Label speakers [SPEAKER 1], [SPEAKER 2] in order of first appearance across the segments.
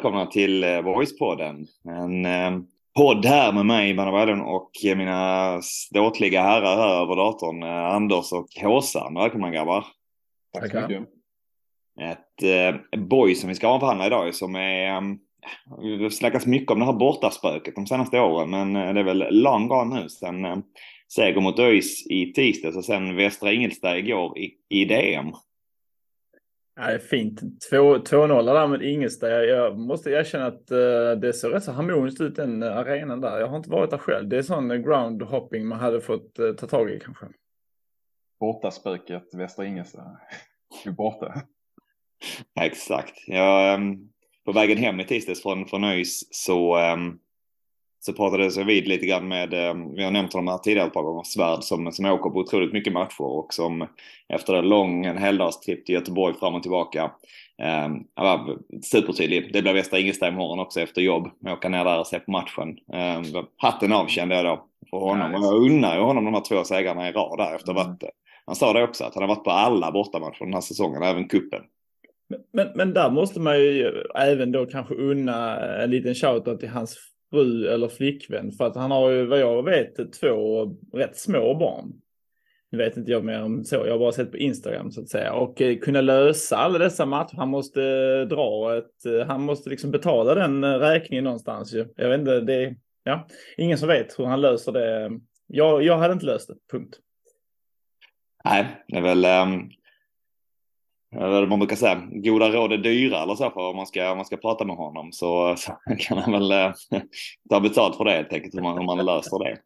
[SPEAKER 1] välkomna till eh, Voicepodden. En eh, podd här med mig, Ivan Wallon och mina ståtliga herrar här över datorn, eh, Anders och Håsan. Välkomna grabbar.
[SPEAKER 2] Tack så mycket.
[SPEAKER 1] Ett eh, boy som vi ska avhandla idag som är um, det har snackats mycket om det här bortaspöket de senaste åren men eh, det är väl long gone nu sen eh, seger mot ÖIS i tisdags och sen Västra Ingelstad igår i, i DM.
[SPEAKER 2] Ja, det är fint. 2-0 där med Ingelstad. Jag, jag måste erkänna att uh, det ser rätt så harmoniskt ut den arenan där. Jag har inte varit där själv. Det är sån uh, ground hopping man hade fått uh, ta tag i kanske.
[SPEAKER 3] Bortaspöket Västra Ingelstad är borta.
[SPEAKER 1] Exakt. Jag, um, på vägen hem i tisdags från, från ÖIS så, um, så pratades jag vid lite grann med, um, vi har nämnt honom här tidigare ett par gånger, Svärd som, som åker på otroligt mycket matcher och som efter en lång en helgdagstripp till Göteborg fram och tillbaka um, var supertydlig. Det blir Västra Ingelstad imorgon också efter jobb. Åka ner där och se på matchen. Um, hatten av kände jag då för honom. Och jag unnar ju honom de här två segrarna i rad där efter mm. varit, han sa det också att han har varit på alla bortamatcher den här säsongen, även kuppen.
[SPEAKER 2] Men, men där måste man ju även då kanske unna en liten shoutout till hans fru eller flickvän. För att han har ju vad jag vet två rätt små barn. Nu vet inte jag mer om så. Jag har bara sett på Instagram så att säga. Och eh, kunna lösa alla dessa matcher. Han måste eh, dra ett, eh, han måste liksom betala den eh, räkningen någonstans ju. Jag vet inte, det ja, ingen som vet hur han löser det. Jag, jag hade inte löst det, punkt.
[SPEAKER 1] Nej, det är väl um man brukar säga, goda råd är dyra eller så för om man ska, om man ska prata med honom så, så kan han väl äh, ta betalt för det helt enkelt hur man, hur man löser det.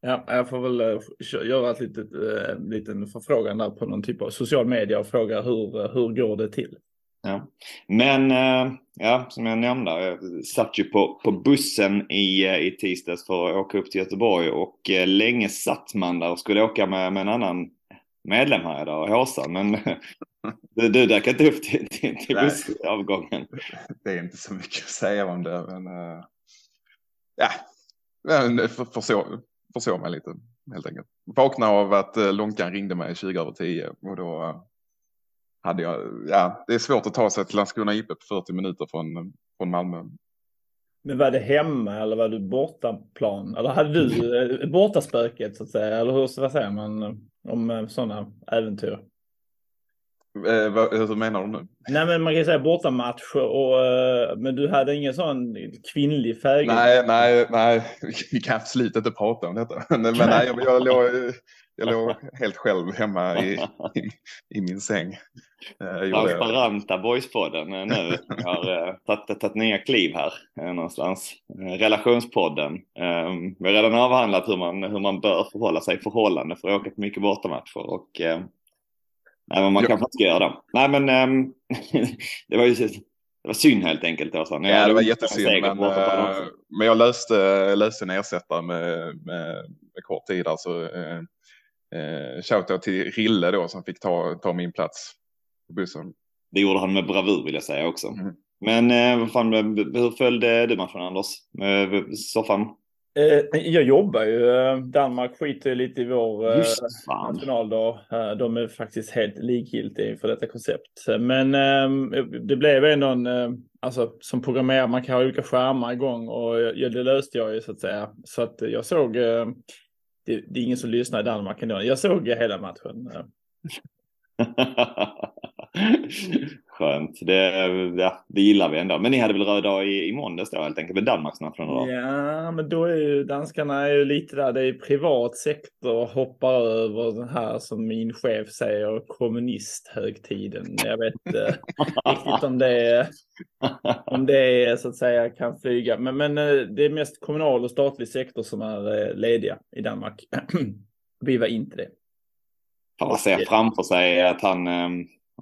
[SPEAKER 2] Ja, jag får väl äh, göra ett litet, liten förfrågan där på någon typ av social media och fråga hur, hur går det till?
[SPEAKER 1] Ja. Men ja, som jag nämnde, jag satt ju på, på bussen i, i tisdags för att åka upp till Göteborg och länge satt man där och skulle åka med, med en annan medlem här idag, Håsan, men du, du dök inte upp till, till, till bussavgången.
[SPEAKER 3] Det är inte så mycket att säga om det, men uh, ja, försov, försov mig lite helt enkelt. Vaknade av att uh, Lonkan ringde mig 20 över 10 och då uh, hade jag, ja, det är svårt att ta sig till Landskrona IP på 40 minuter från, från Malmö.
[SPEAKER 2] Men var det hemma eller var du bortaplan? Eller hade du bortaspöket så att säga? Eller hur, vad säger man om sådana äventyr?
[SPEAKER 3] Eh, vad, hur menar du nu?
[SPEAKER 2] Nej, men man kan säga bortamatch och eh, men du hade ingen sån kvinnlig färg.
[SPEAKER 3] Nej, nej, nej, vi kan absolut inte prata om detta. Men, men nej, jag, jag, låg, jag låg helt själv hemma i, i, i min säng.
[SPEAKER 1] Eh, Transparenta boyspodden nu. Jag har tagit, tagit nya kliv här någonstans. Relationspodden. Vi har redan avhandlat hur man, hur man bör förhålla sig i förhållande för att åka på mycket bortamatcher och Nej, men man kanske inte ska göra det. Nej, men um, det var ju det var synd helt enkelt. Då, så.
[SPEAKER 3] Ja, det var jättesynd. Men, uh, men jag löste, löste en ersättare med, med, med kort tid. Alltså, uh, uh, shoutout till Rille då som fick ta, ta min plats på bussen.
[SPEAKER 1] Det gjorde han med bravur vill jag säga också. Mm. Men uh, fan, hur följde du matchen Anders? Med soffan?
[SPEAKER 2] Eh, jag jobbar ju. Eh, Danmark skiter lite i vår eh, nationaldag. De är faktiskt helt likgiltiga för detta koncept. Men ehm, det blev ändå en, alltså som programmerare, man kan ha olika skärmar igång och det löste jag ju så att säga. Så att jag såg, det, det är ingen som lyssnar i Danmark ändå. Jag såg hela matchen.
[SPEAKER 1] Skönt. Det, ja, det gillar vi ändå. Men ni hade väl röd dag i, i måndags då helt enkelt med Danmarksmatchen?
[SPEAKER 2] Ja, men då är ju danskarna är ju lite där. Det är privat sektor hoppar över den här som min chef säger kommunisthögtiden. Jag vet inte riktigt om det är om det är så att säga kan flyga. Men, men eh, det är mest kommunal och statlig sektor som är eh, lediga i Danmark. vi var inte det.
[SPEAKER 1] Man ser framför sig att han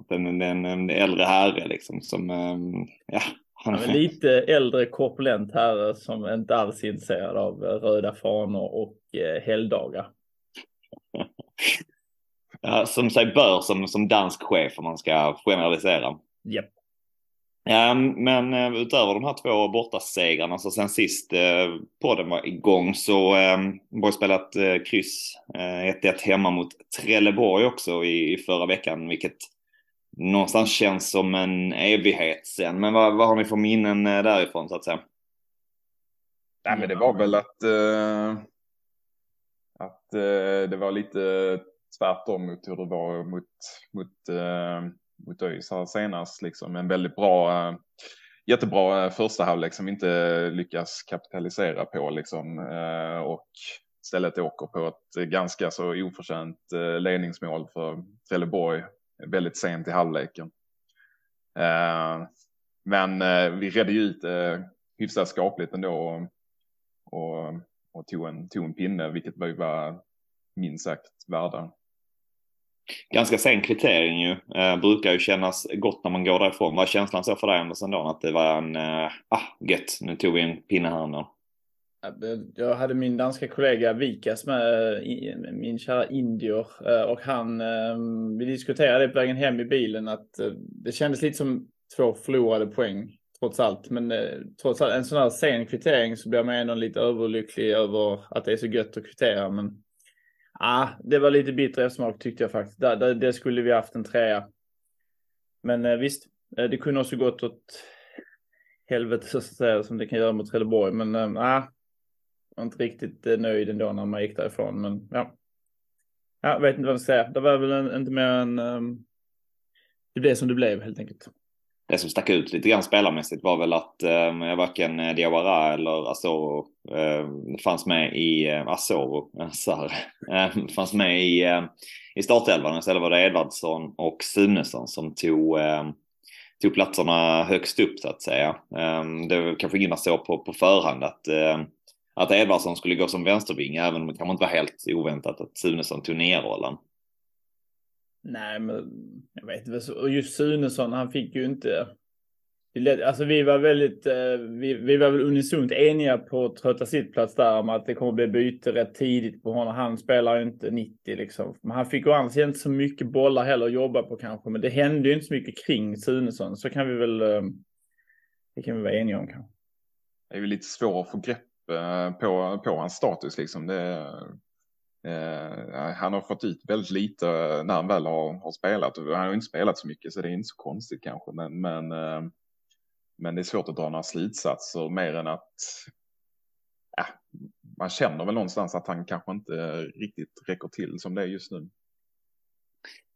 [SPEAKER 1] ehm, den, den, en äldre herre liksom som, ehm, ja.
[SPEAKER 2] Han är lite äldre korpulent herre som inte alls är intresserad av röda fanor och eh, helgdagar.
[SPEAKER 1] ja, som sig bör som, som dansk chef om man ska generalisera.
[SPEAKER 2] Yep.
[SPEAKER 1] Ja, men eh, utöver de här två bortasegrarna så sen sist eh, podden var igång så eh, har spelat eh, kryss eh, 1-1 hemma mot Trelleborg också i, i förra veckan vilket någonstans känns som en evighet sen. Men vad, vad har ni för minnen eh, därifrån så att säga?
[SPEAKER 3] Nej, men det var väl att, uh, att uh, det var lite tvärtom mot hur det var mot, mot, uh, mot ÖIS här senast. Liksom. En väldigt bra, jättebra första halvlek som inte lyckas kapitalisera på liksom. Och istället åker på ett ganska så oförtjänt ledningsmål för Trelleborg väldigt sent i halvleken. Eh, men eh, vi redde ju ut det hyfsat skapligt ändå och, och, och tog, en, tog en pinne, vilket var ju var minst sagt värda
[SPEAKER 1] ganska sen kvittering ju. Eh, brukar ju kännas gott när man går därifrån. Var känslan så för dig Andersson då? Att det var en, eh, ah gött, nu tog vi en pinne här nu.
[SPEAKER 2] Jag hade min danska kollega Vikas med, min kära indier eh, och han, eh, vi diskuterade på vägen hem i bilen att eh, det kändes lite som två förlorade poäng trots allt. Men trots allt, en sån här sen kvittering så blir man ändå lite överlycklig över att det är så gött att kvittera. Men ah, det var lite bitter eftersmak tyckte jag faktiskt. Där, där, det skulle vi haft en trea. Men visst, det kunde också gått åt helvete så att säga som det kan göra mot Trelleborg. Men eh, ah, var inte riktigt eh, nöjd ändå när man gick därifrån. Men ja, jag vet inte vad jag ska säga. Det var väl en, inte mer än um, det blev som det blev helt enkelt
[SPEAKER 1] det som stack ut lite grann spelarmässigt var väl att ehm, eh, varken Diawara eller Asoro eh, fanns med i eh, Asoro, eh, ehm, fanns med i, eh, i startelvan. Istället var det Edvardsson och Sunesson som tog, eh, tog platserna högst upp så att säga. Eh, det var kanske ingen såg på, på förhand att, eh, att Edvardsson skulle gå som vänsterving, även om det kanske inte var helt oväntat att Sunesson tog ner rollen.
[SPEAKER 2] Nej, men jag vet inte. Och just Sunesson, han fick ju inte. Alltså vi var väldigt, eh, vi, vi var väl unisont eniga på trötta sittplats där om att det kommer bli byte rätt tidigt på honom. Han spelar inte 90 liksom. Men han fick andra sidan inte så mycket bollar heller att jobba på kanske. Men det hände ju inte så mycket kring Sunesson. Så kan vi väl, eh, det kan vi vara eniga om kanske.
[SPEAKER 3] Det är ju lite svårt att få grepp Eh, på, på hans status liksom. Det, Eh, han har fått ut väldigt lite när han väl har, har, spelat. Han har inte spelat så mycket så det är inte så konstigt kanske. Men, men, eh, men det är svårt att dra några slutsatser mer än att eh, man känner väl någonstans att han kanske inte riktigt räcker till som det är just nu.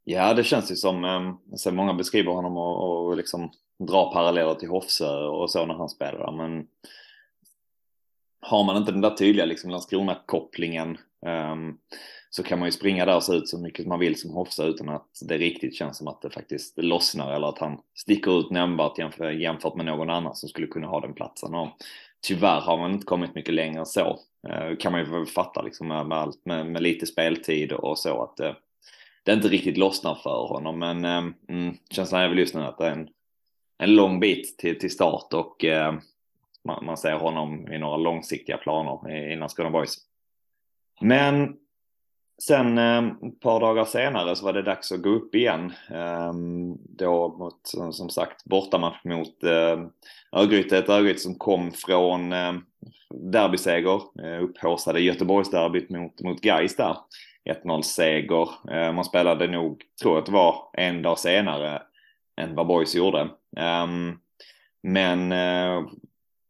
[SPEAKER 1] Ja, det känns ju som, eh, alltså många beskriver honom och, och liksom drar paralleller till Hofsö och så när han spelar. Men har man inte den där tydliga liksom Landskrona-kopplingen um, så kan man ju springa där och se ut så mycket man vill som Hofsa utan att det riktigt känns som att det faktiskt lossnar eller att han sticker ut nämnvärt jämfört, jämfört med någon annan som skulle kunna ha den platsen. Och tyvärr har man inte kommit mycket längre än så. Uh, kan man ju fatta liksom med, med allt med, med, lite speltid och så att uh, det inte riktigt lossnar för honom. Men um, mm, känslan är väl just nu att det är en, en lång bit till, till start och uh, man, man ser honom i några långsiktiga planer innan Skåne Boys. Men sen eh, ett par dagar senare så var det dags att gå upp igen. Ehm, då mot, som sagt, bortamatch mot eh, Örgryte. Ett Örgryte som kom från eh, derbyseger, eh, upphaussade Göteborgsderbyt mot, mot Gais där. 1-0 seger. Eh, man spelade nog, tror jag att det var en dag senare än vad Boys gjorde. Ehm, men eh,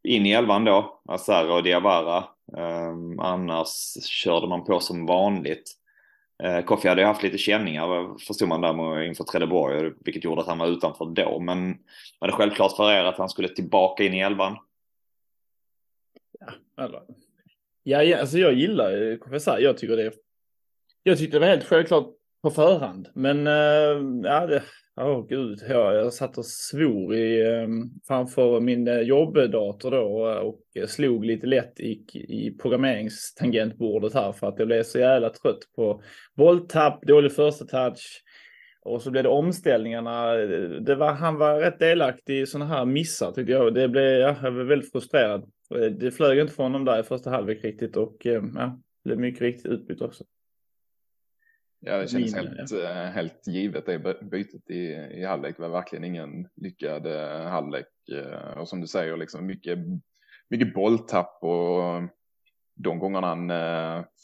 [SPEAKER 1] in i elvan då, Azar och Diawara. Um, annars körde man på som vanligt. Eh, uh, Koffi hade ju haft lite känningar eh, förstod man där inför Trelleborg, eh, vilket gjorde att han var utanför då. Men var det självklart för er att han skulle tillbaka in i elvan?
[SPEAKER 2] Ja, alltså, ja, alltså jag gillar Koffi Jag tycker det. Jag tyckte det var helt självklart på förhand, men uh, ja, det, Åh oh, gud, ja, jag satt och svor i, ehm, framför min eh, jobbdator då eh, och eh, slog lite lätt i, i programmeringstangentbordet här för att jag blev så jävla trött på bolltapp, dålig första touch och så blev det omställningarna. Det var, han var rätt delaktig i sådana här missar tyckte jag. Det blev, ja, jag blev väldigt frustrerad. Det flög inte från honom där i första halvlek riktigt och ehm, ja, blev mycket riktigt utbytt också.
[SPEAKER 3] Ja, det kändes helt, eh, helt givet det by- bytet i, i halvlek. Var verkligen ingen lyckad eh, halvlek. Eh, Och som du säger, liksom mycket, mycket bolltapp och de gångerna han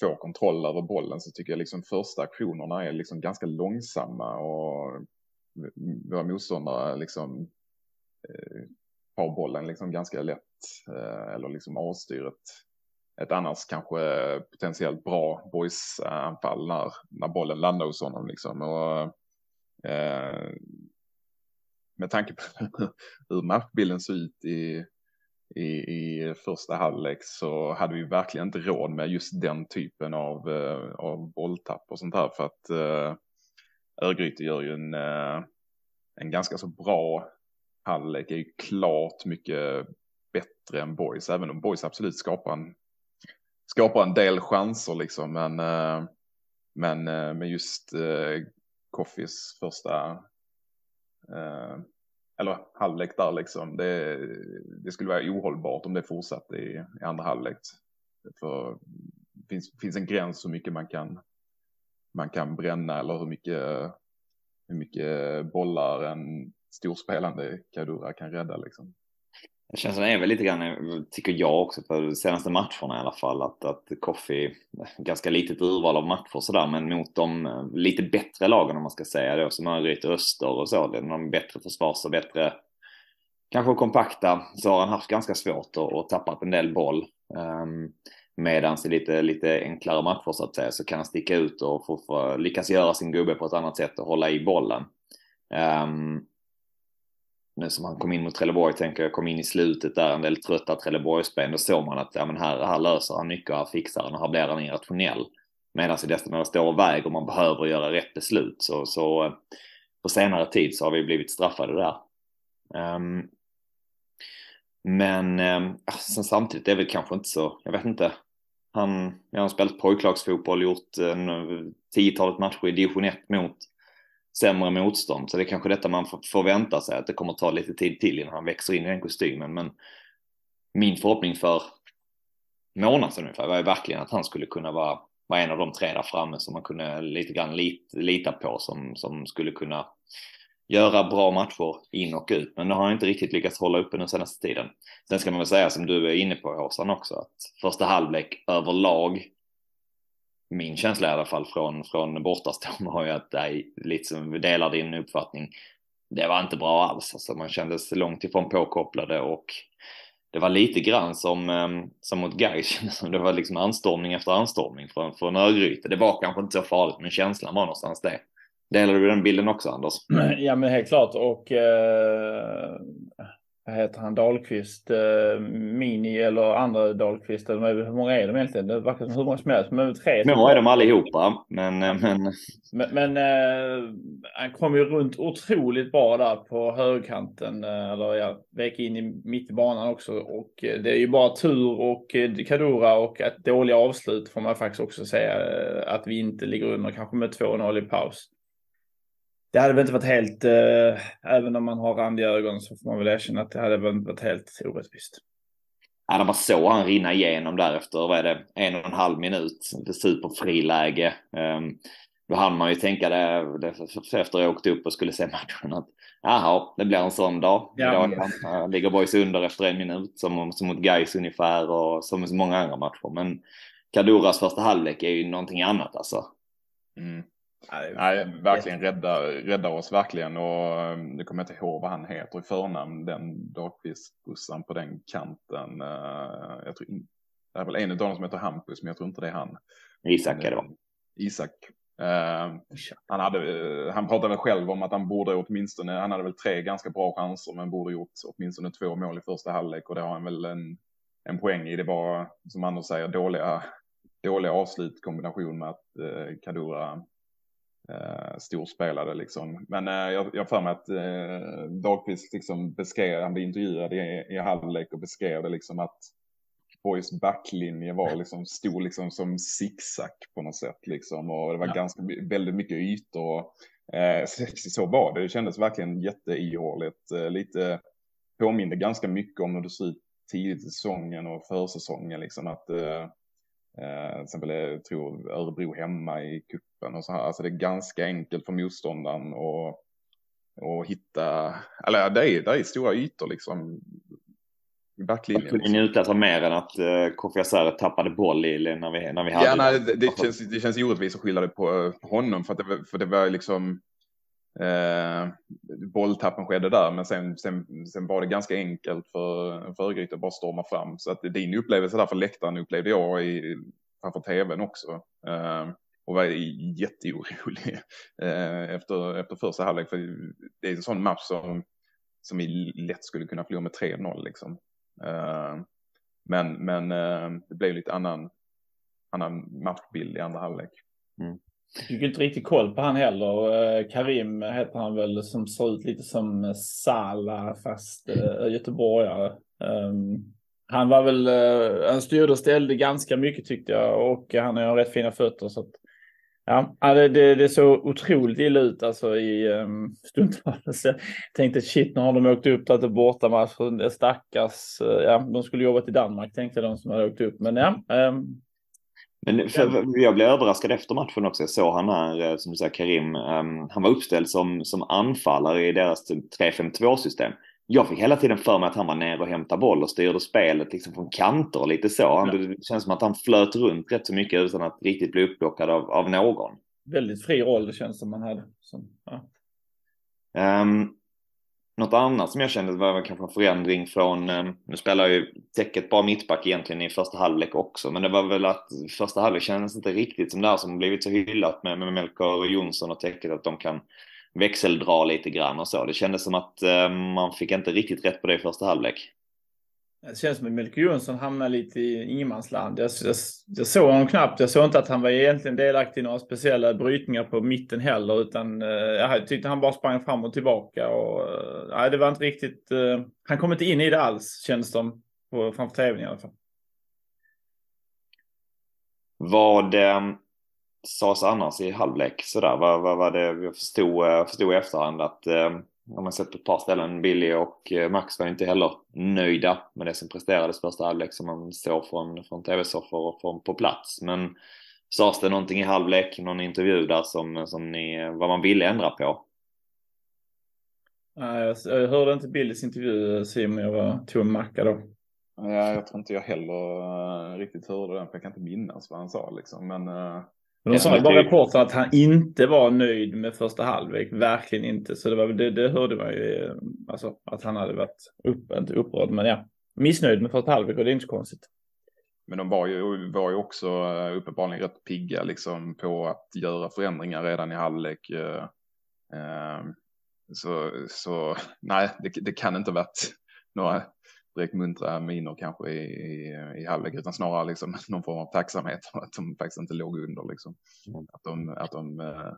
[SPEAKER 3] får kontroll över bollen så tycker jag liksom första aktionerna är liksom ganska långsamma och våra motståndare liksom har bollen liksom ganska lätt eller liksom avstyr ett, annars kanske potentiellt bra boys anfall när, när bollen landar hos honom liksom. Och, eh, med tanke på hur matchbilden såg ut i, i, i första halvlek så hade vi verkligen inte råd med just den typen av, eh, av bolltapp och sånt här för att eh, Örgryte gör ju en, eh, en ganska så bra halvlek, är ju klart mycket bättre än Boys, även om Boys absolut skapar en, skapar en del chanser liksom, men, eh, men eh, med just eh, Koffis första eller halvlek där liksom. Det, det skulle vara ohållbart om det fortsatte i, i andra halvlek. För det finns, finns en gräns hur mycket man kan, man kan bränna eller hur mycket, hur mycket bollar en storspelande Kadura kan rädda liksom.
[SPEAKER 1] Känslan är väl lite grann, tycker jag också, för de senaste matcherna i alla fall, att, att Koffi, ganska litet urval av matcher sådär, men mot de eh, lite bättre lagen om man ska säga då, som Örgryte och Öster och så, de bättre försvars och bättre, kanske kompakta, så har han haft ganska svårt och, och tappat en del boll. Ehm, um, Medan i lite, lite enklare matcher så att säga så kan han sticka ut och få, få, lyckas göra sin gubbe på ett annat sätt och hålla i bollen. Um, nu som han kom in mot Trelleborg, tänker jag, kom in i slutet där, en del trötta Trelleborgsben, då såg man att ja, men här, här löser han mycket här fixar han och här blir han irrationell. Medan i dessa när står och väger och man behöver göra rätt beslut så, så eh, på senare tid så har vi blivit straffade där. Um, men um, sen samtidigt är det väl kanske inte så, jag vet inte. Han, jag har spelat pojklagsfotboll, gjort en eh, tiotalet matcher i division 1 mot sämre motstånd. Så det är kanske detta man får vänta sig, att det kommer ta lite tid till innan han växer in i den kostymen. Men min förhoppning för månaden ungefär var ju verkligen att han skulle kunna vara, vara en av de tre där framme som man kunde lite grann lit, lita på som, som skulle kunna göra bra matcher in och ut. Men det har han inte riktigt lyckats hålla uppe den senaste tiden. Sen ska man väl säga som du är inne på Håsan också, att första halvlek överlag min känsla i alla fall från, från bortastående var ju att det liksom, lite som vi delar din uppfattning. Det var inte bra alls, alltså man kändes långt ifrån påkopplade och det var lite grann som, ehm, som mot Gais, det var liksom anstormning efter anstormning från, från Örgryte. Det var kanske inte så farligt, men känslan var någonstans det. Delar du den bilden också, Anders?
[SPEAKER 2] Ja, men helt klart. Och eh, vad heter han, Dahlqvist, eh, Mini eller andra Dahlqvist. Hur många är de egentligen? Det verkar som hur många som helst, men tre.
[SPEAKER 1] Nu är de allihopa, men... Eh, men...
[SPEAKER 2] Men, men eh, han kom ju runt otroligt bra där på högerkanten, eh, eller ja, vek in i mitt i banan också. Och eh, det är ju bara tur och eh, Kadura och ett dåliga avslut får man faktiskt också säga att vi inte ligger under, kanske med 2-0 i paus. Det hade väl inte varit helt, eh, även om man har randiga ögon så får man väl erkänna att det hade väl inte varit helt orättvist.
[SPEAKER 1] Ja, när man såg han rinna igenom där efter, vad är det, en och en halv minut, superfriläge. Um, då hann man ju tänka det, det efter jag åkte upp och skulle se matchen att jaha, det blir en sån dag. Ja, men... ligger boys under efter en minut som, som mot Gais ungefär och som i så många andra matcher. Men Kaduras första halvlek är ju någonting annat alltså.
[SPEAKER 3] Mm. Nej, verkligen rädda, rädda oss verkligen och nu kommer jag inte ihåg vad han heter i förnamn, den Dahlqvist-bussan på den kanten. Uh, jag tror in, det är väl en av dem som heter Hampus, men jag tror inte det är han.
[SPEAKER 1] Isak är det va?
[SPEAKER 3] Isak. Uh, han, hade, uh, han pratade väl själv om att han borde åtminstone, han hade väl tre ganska bra chanser, men borde gjort åtminstone två mål i första halvlek och det har han väl en, en poäng i. Det var, som Anders säger, dåliga, dåliga avslut kombination med att uh, Kadura eh, storspelade liksom. Men eh, jag, jag för mig att eh, Dahlqvist liksom beskrev, han blev intervjuad i, i halvlek och beskrev det liksom att Boys backlinje var liksom, stod liksom som zigzag på något sätt liksom. Och det var ja. ganska, väldigt mycket ytor. Och, eh, så var det, det kändes verkligen jätteihåligt. Eh, lite påminde ganska mycket om hur det såg ut tidigt i säsongen och försäsongen liksom att eh, Eh, till exempel jag tror Örebro hemma i kuppen och så här. Alltså det är ganska enkelt för motståndaren och och hitta, eller det är, det är stora ytor liksom.
[SPEAKER 1] I backlinjen. Jag kunde njuta mer än att uh, Kofi Asare tappade boll i, när, vi, när vi hade
[SPEAKER 3] Ja, nej, det, det, känns, det känns orättvist att skylla det på, på honom för, att det, för det var liksom eh, bolltappen skedde där men sen, sen, sen var det ganska enkelt för, för Örgryte att bara storma fram. Så att din upplevelse där för läktaren upplevde jag i, framför tvn också. Eh, och var jätteorolig eh, efter, efter första halvlek. För det är en sån match som, som vi lätt skulle kunna förlora med 3-0 liksom. Eh, men men eh, det blev lite annan, annan matchbild i andra halvlek.
[SPEAKER 2] Mm. Jag fick inte riktigt koll på han heller. Eh, Karim heter han väl som ser ut lite som Sala fast eh, göteborgare. Um, han var väl, eh, han styrde och ställde ganska mycket tyckte jag och han har rätt fina fötter så att Ja, det, det, det såg otroligt illa ut alltså i um, stundtals. Jag tänkte shit, nu har de åkt upp där till bortamatch. Stackars, uh, ja, de skulle jobba till Danmark tänkte de som hade åkt upp. Men ja. Um,
[SPEAKER 1] men för, jag blev överraskad efter matchen också. Jag såg han här, eh, som du säger Karim, um, han var uppställd som, som anfallare i deras 3-5-2 system jag fick hela tiden för mig att han var nere och hämtade boll och styrde spelet liksom från kanter och lite så. Han, ja. Det känns som att han flöt runt rätt så mycket utan att riktigt bli upplockad av, av någon.
[SPEAKER 2] Väldigt fri roll det känns som han hade. Som, ja.
[SPEAKER 1] um, något annat som jag kände var kanske en förändring från, eh, nu spelar ju täcket bara mittback egentligen i första halvlek också, men det var väl att första halvlek kändes inte riktigt som det här som blivit så hyllat med, med Melker Jonsson och täcket att de kan växeldra lite grann och så. Det kändes som att eh, man fick inte riktigt rätt på det i första halvlek.
[SPEAKER 2] Det känns som att Melker Jonsson hamnade lite i ingenmansland. Jag, jag, jag såg honom knappt. Jag såg inte att han var egentligen delaktig i några speciella brytningar på mitten heller, utan eh, jag tyckte han bara sprang fram och tillbaka. Och, eh, det var inte riktigt. Eh, han kom inte in i det alls, känns som, på, framför tvn i alla fall.
[SPEAKER 1] Vad, eh, sades annars i halvlek sådär? Vad, vad var det? Jag förstod, eh, förstod i efterhand att eh, om man sett på ett par ställen, Billy och eh, Max var inte heller nöjda med det som presterades första halvlek som man såg från, från tv-soffor och från, på plats. Men sades det någonting i halvlek, någon intervju där som, som ni, vad man ville ändra på?
[SPEAKER 2] Nej, jag hörde inte Billys intervju Simon, jag var, tog en macka då.
[SPEAKER 3] Ja, jag tror inte jag heller riktigt hörde den, för jag kan inte minnas vad han sa liksom. Men
[SPEAKER 2] men de sa ju bara reportern att han inte var nöjd med första halvlek. Verkligen inte. Så det, var, det, det hörde man ju. Alltså att han hade varit upp, inte upprörd, men ja. Missnöjd med första halvlek och det är inte så konstigt.
[SPEAKER 3] Men de var ju, var ju också eh, uppenbarligen rätt pigga liksom på att göra förändringar redan i halvlek. Eh, eh, så, så nej, det, det kan inte varit några direkt muntra miner kanske i, i, i halvlek utan snarare liksom någon form av tacksamhet för att de faktiskt inte låg under liksom. Mm. Att de, att de, eh,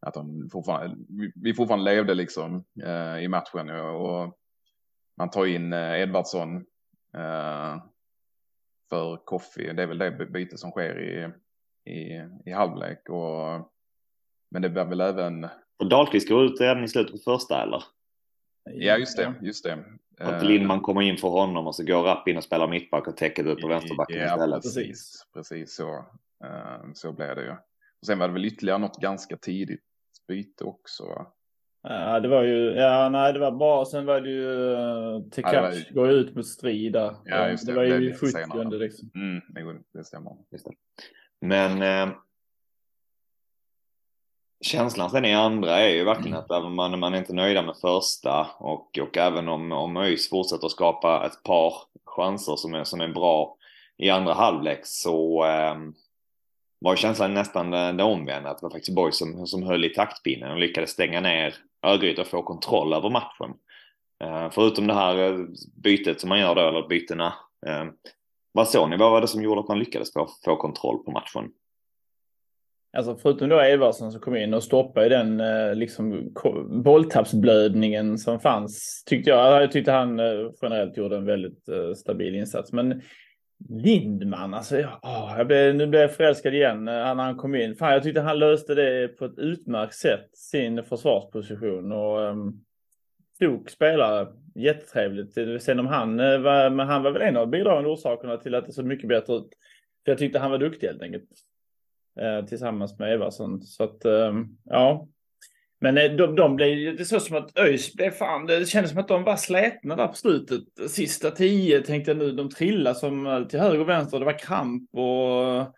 [SPEAKER 3] att de fortfarande, vi fortfarande levde liksom eh, i matchen och man tar in eh, Edvardsson för Koffi. Det är väl det byte som sker i, i, i halvlek och men det var väl även.
[SPEAKER 1] Och Dahlqvist går ut redan i slutet på första eller?
[SPEAKER 3] Ja, just det, just det.
[SPEAKER 1] Att Lindman kommer in för honom och så går Rapp in och spelar mittback och täcker ut på vänsterbacken
[SPEAKER 3] ja, istället. Precis, precis så. Uh, så blev det ju. Och sen var det väl ytterligare något ganska tidigt byte också.
[SPEAKER 2] Ja, det var ju, ja, nej, det var bra. Sen var det ju uh, Tekac ja, går ut mot strid där. Ja, just det. Det var ju 70 liksom.
[SPEAKER 3] Mm, det stämmer. Just det.
[SPEAKER 1] Men eh, känslan sen i andra är ju verkligen att även man, man är inte nöjda med första och, och även om, om ÖIS fortsätter att skapa ett par chanser som är, som är bra i andra halvlek så eh, var känslan nästan det, det omvända. Att det var faktiskt Borg som, som höll i taktpinnen och lyckades stänga ner Örgryte och få kontroll över matchen. Eh, förutom det här eh, bytet som man gör då, eller bytena. Eh, vad såg ni? Vad var det som gjorde att man lyckades få, få kontroll på matchen?
[SPEAKER 2] Alltså förutom då Edvardsen som kom in och stoppade den eh, liksom bolltappsblödningen som fanns. Tyckte jag. Jag tyckte han eh, generellt gjorde en väldigt eh, stabil insats. Men Lindman, alltså åh, jag blev, nu blev jag förälskad igen eh, när han kom in. Fan, jag tyckte han löste det på ett utmärkt sätt, sin försvarsposition. Och ehm, um, klok spelare, jättetrevligt. Eh, sen om han eh, var, men han var väl en av bidragande orsakerna till att det såg mycket bättre ut För jag tyckte han var duktig helt enkelt. Eh, tillsammans med Everson. Så att, eh, ja. Men eh, de, de blev, det såg som att ÖIS blev fan, det kändes som att de var slätna där på slutet. Sista tio tänkte jag nu, de trillade som eh, till höger och vänster, det var kramp och eh,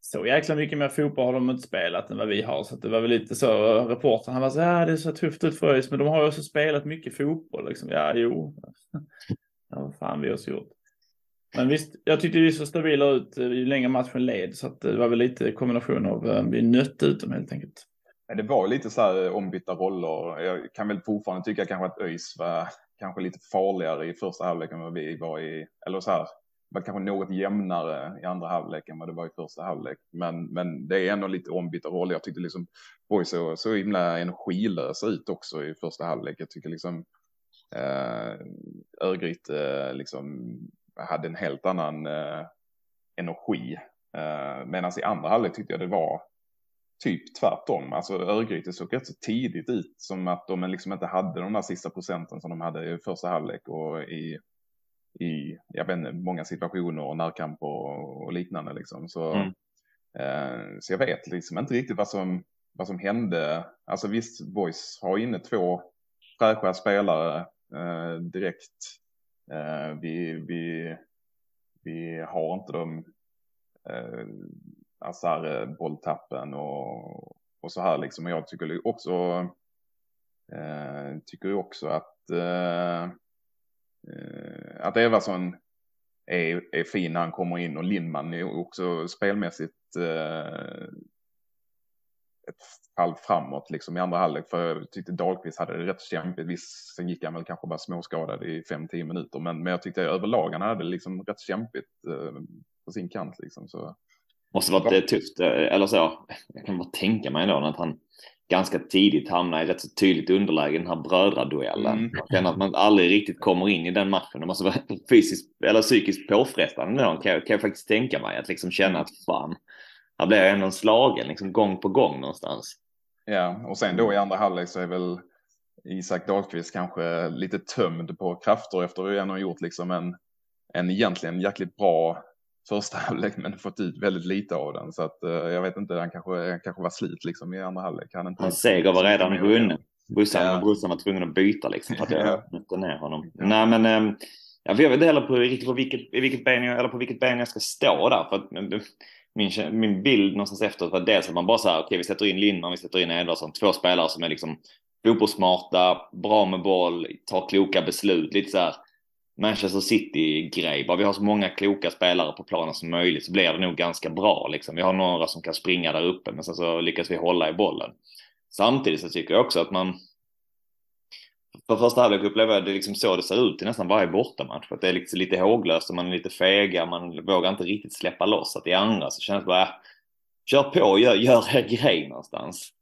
[SPEAKER 2] så jäkla mycket mer fotboll har de inte spelat än vad vi har. Så det var väl lite så, eh, reportern han var så här, det är så tufft ut för ÖIS, men de har ju också spelat mycket fotboll liksom. Ja, jo. Ja, vad fan vi har gjort. Men visst, jag tyckte vi såg stabila ut eh, ju längre matchen led, så att det var väl lite kombination av eh, vi nötte ut dem helt enkelt.
[SPEAKER 3] Det var lite så här eh, ombytta roller. Jag kan väl fortfarande tycka kanske att ÖIS var kanske lite farligare i första halvlek än vad vi var i, eller så här, var kanske något jämnare i andra halvlek än vad det var i första halvlek. Men, men det är ändå lite ombytta roller. Jag tyckte liksom Boys så, så himla energilösa ut också i första halvlek. Jag tycker liksom eh, Örgryte eh, liksom hade en helt annan eh, energi. Eh, Medan i andra halvlek tyckte jag det var typ tvärtom. Alltså Örgryte såg rätt så tidigt ut som att de liksom inte hade de där sista procenten som de hade i första halvlek och i, i jag vet inte, många situationer och närkamp och, och liknande liksom. Så, mm. eh, så jag vet liksom inte riktigt vad som, vad som hände. Alltså visst, Boys har inne två fräscha spelare eh, direkt. Eh, vi, vi, vi har inte de eh, alltså eh, bolltappen och, och så här liksom. Och jag tycker också, eh, tycker också att, eh, att Evason är, är fin när han kommer in och Lindman är också spelmässigt eh, ett fall framåt liksom i andra halvlek. För jag tyckte Dahlqvist hade det rätt kämpigt. Visst, sen gick han väl kanske bara småskadad i 5-10 minuter. Men, men jag tyckte överlag han hade det liksom rätt kämpigt eh, på sin kant liksom. Så
[SPEAKER 1] Måste varit ja. tufft, eh, eller så. Jag kan bara tänka mig då att han ganska tidigt hamnar i rätt så tydligt underläge i den här brödraduellen. Mm. Man känner att man aldrig riktigt kommer in i den matchen. Det måste vara fysiskt eller psykiskt påfrestande då, kan jag, kan jag faktiskt tänka mig. Att liksom känna att fan, här blir ändå slagen liksom gång på gång någonstans.
[SPEAKER 3] Ja, och sen då i andra halvlek så är väl Isak Dahlqvist kanske lite tömd på krafter efter att han har gjort liksom en, en egentligen jäkligt bra första halvlek men fått ut väldigt lite av den. Så att uh, jag vet inte, han kanske, han kanske var slit liksom i andra halvlek. Han inte
[SPEAKER 1] Hans seger var redan vunnen. Bussan, ja. Brorsan var tvungen att byta liksom för att jag ja. ner honom. Ja. Nej men um, jag vet inte heller på, riktigt på vilket, vilket ben jag, eller på vilket ben jag ska stå där. För att, min, min bild någonstans efteråt var dels att man bara så här, okej okay, vi sätter in Lindman, vi sätter in Edvardsson, två spelare som är liksom fotbollssmarta, bra med boll, tar kloka beslut, lite så här Manchester City-grej. Bara vi har så många kloka spelare på planen som möjligt så blir det nog ganska bra. Liksom. Vi har några som kan springa där uppe men sen så lyckas vi hålla i bollen. Samtidigt så tycker jag också att man för första halvlek upplever jag det liksom så det ser ut i nästan varje bortamatch. Att det är liksom lite håglöst och man är lite fega, man vågar inte riktigt släppa loss. Att i andra så känns det bara, äh, kör på, gör, gör er grej någonstans.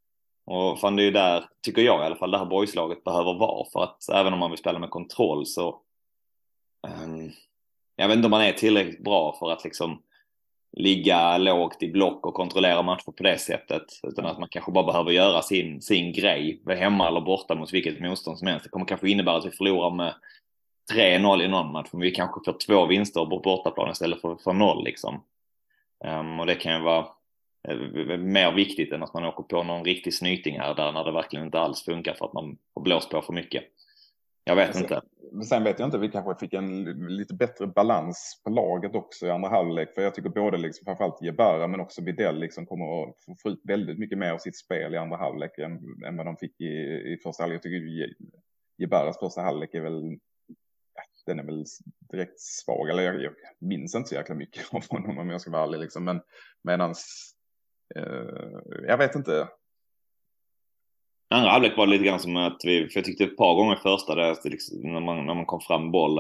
[SPEAKER 1] Och fan det är ju där, tycker jag i alla fall, det här boyslaget behöver vara. För att även om man vill spela med kontroll så Um, jag vet inte om man är tillräckligt bra för att liksom ligga lågt i block och kontrollera matcher på det sättet. Utan att man kanske bara behöver göra sin, sin grej. Hemma eller borta mot vilket motstånd som helst. Det kommer kanske innebära att vi förlorar med 3-0 i någon match. Men vi kanske får två vinster på bortaplan istället för, för noll liksom. Um, och det kan ju vara uh, mer viktigt än att man åker på någon riktig snyting här där när det verkligen inte alls funkar för att man får blåst på för mycket. Jag vet inte.
[SPEAKER 3] Sen vet jag inte, vi kanske fick en lite bättre balans på laget också i andra halvlek. För jag tycker både liksom, framförallt Jebara men också Bidell liksom kommer att få ut väldigt mycket mer av sitt spel i andra halvlek än, än vad de fick i, i första halvlek. Jag tycker Jebaras första halvlek är väl, den är väl direkt svag. Eller jag, jag minns inte så jäkla mycket av honom om jag ska vara ärlig liksom. Men medans, eh, jag vet inte.
[SPEAKER 1] Andra halvlek var det lite grann som att vi, för jag tyckte ett par gånger första där, liksom, när, man, när man kom fram boll,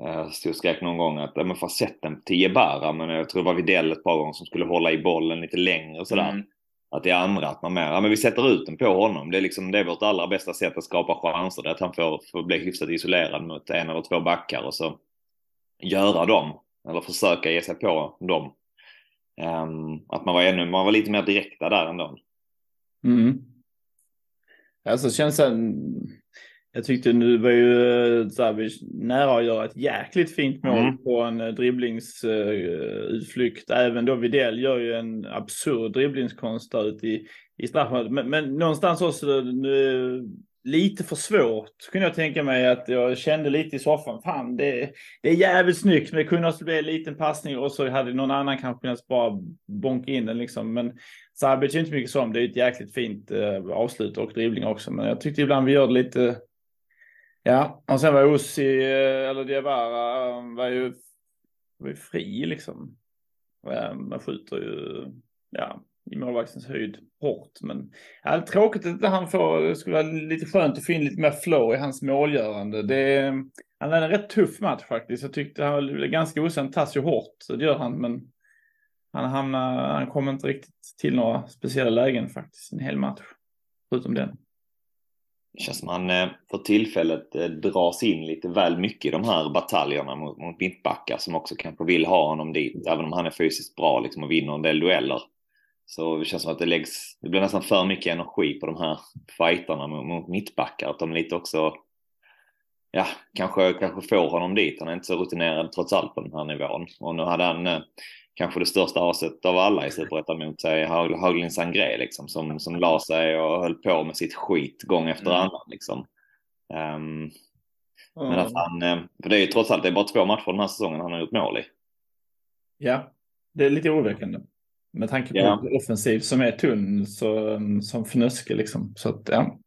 [SPEAKER 1] eh, stod och skrek någon gång att får sätta den till Jebara, men jag tror det var Widell ett par gånger som skulle hålla i bollen lite längre och sådär. Mm. Att det är andra, att man mer, ja men vi sätter ut den på honom. Det är liksom, det är vårt allra bästa sätt att skapa chanser, det är att han får, får bli hyfsat isolerad mot en eller två backar och så göra dem, eller försöka ge sig på dem. Um, att man var ännu, man var lite mer direkta där ändå.
[SPEAKER 2] Mm. Alltså känns det, Jag tyckte nu var ju Savic nära att göra ett jäkligt fint mål
[SPEAKER 1] Mm.
[SPEAKER 2] på en eh, dribblingsutflykt. Även då Videll gör ju en absurd dribblingskonst där ute i, i straffområdet. Men, men någonstans också eh, lite för svårt kunde jag tänka mig att jag kände lite i soffan. Fan, det, det är jävligt snyggt, men det kunde också bli en liten passning och så hade någon annan kanske kunnat bara bonka in den liksom. Men Sabic är inte mycket som. Det är ett jäkligt fint eh, avslut och dribbling också. Men jag tyckte ibland vi gör det lite Ja, och sen var Ossi, eh, eller Diawara, eh, var ju, var ju fri liksom. Eh, man skjuter ju, ja, i målvaktens höjd hårt. Men ja, det är tråkigt att han får, det skulle vara lite skönt att få in lite mer flow i hans målgörande. Det, han hade en rätt tuff match faktiskt. Jag tyckte han var ganska osäker. tas ju hårt, det gör han, men han, hamnar, han kommer inte riktigt till några speciella lägen faktiskt, en hel match. Förutom den.
[SPEAKER 1] Det känns som han eh, för tillfället eh, dras in lite väl mycket i de här bataljerna mot, mot mittbackar som också kanske vill ha honom dit. Även om han är fysiskt bra liksom, och vinner en del dueller. Så det känns som att det läggs, det blir nästan för mycket energi på de här fighterna mot, mot mittbackar. Att de lite också, ja, kanske, kanske får honom dit. Han är inte så rutinerad trots allt på den här nivån. Och nu hade han eh, kanske det största aset av alla i Superettan mot sig, Hauglin Sangré liksom, som, som la sig och höll på med sitt skit gång efter
[SPEAKER 3] Mm.
[SPEAKER 1] annan. Liksom. Ehm, men att han, eh, för det är ju trots allt, det är bara två matcher den här säsongen han har gjort mål i.
[SPEAKER 2] Ja, det är lite oroväckande. Med tanke på
[SPEAKER 1] Ja.
[SPEAKER 2] offensiv som är tunn så, som fnöske liksom. Så att, ja.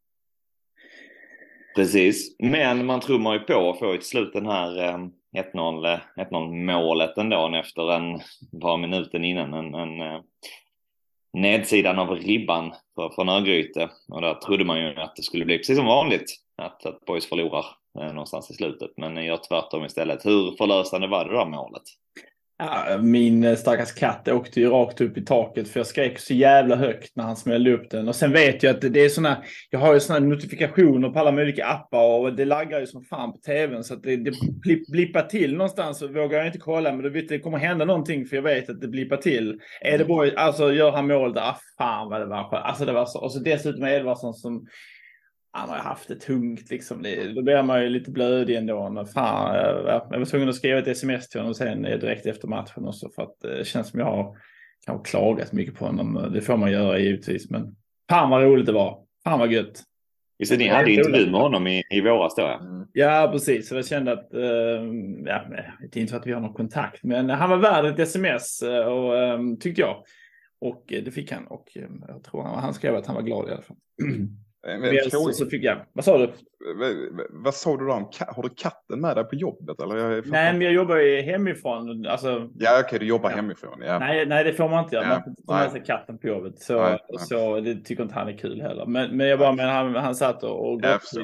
[SPEAKER 1] Precis, men man trummar ju på att få ett slut den här eh, 1-0, 1-0 eh, målet ändå efter en, bara minuten innan en, en eh, nedsidan av ribban för, från Örgryte. Och där trodde man ju att det skulle bli precis som vanligt, att, att Boys förlorar eh, någonstans i slutet. Men gör tvärtom istället. Hur förlösande var det där målet?
[SPEAKER 2] Ja, min eh, stackars katt åkte ju rakt upp i taket för jag skrek så jävla högt när han smällde upp den. Och sen vet jag att det är såna, jag har ju såna notifikationer på alla möjliga appar och det laggar ju som fan på tvn så att det, det blipp, blippar till någonstans så vågar jag inte kolla men då vet det kommer hända någonting för jag vet att det blippar till. Är det boy, alltså gör han mål där, ah, fan vad det var skönt. Alltså det var så, och så dessutom Edvardsson som han har haft det tungt liksom. Det, då blir man ju lite blödig ändå. Men fan, jag, jag var tvungen att skriva ett sms till honom sen eh, direkt efter matchen också för att det känns som jag har kanske klagat mycket på honom. Det får man göra givetvis, men fan vad roligt det var. Fan vad gött.
[SPEAKER 1] Just det, ni hade ju intervju med honom i, i våras då ja.
[SPEAKER 3] Mm.
[SPEAKER 2] Ja, precis. Så jag kände att, eh, ja, det är inte så att vi har någon kontakt, men han var värd ett sms eh, och eh, tyckte jag. Och eh, det fick han och eh, jag tror han, han skrev att han var glad i alla fall.
[SPEAKER 3] Eh,
[SPEAKER 2] Men
[SPEAKER 3] fråga-
[SPEAKER 2] så, fick jag, vad sa du?
[SPEAKER 3] vad- Vad sa du då om Har du katten med dig på jobbet? Eller?
[SPEAKER 2] Nej, men jag jobbar ju hemifrån. Alltså,
[SPEAKER 3] Ja, okej, du jobbar
[SPEAKER 2] Ja.
[SPEAKER 3] hemifrån. Ja.
[SPEAKER 2] Nej, nej, det får man inte göra.
[SPEAKER 3] Ja,
[SPEAKER 2] Man får inte ta med sig katten på jobbet. Så,
[SPEAKER 3] Nej, nej.
[SPEAKER 2] så det tycker inte han är kul heller. Men, men jag bara, men han, han satt och, och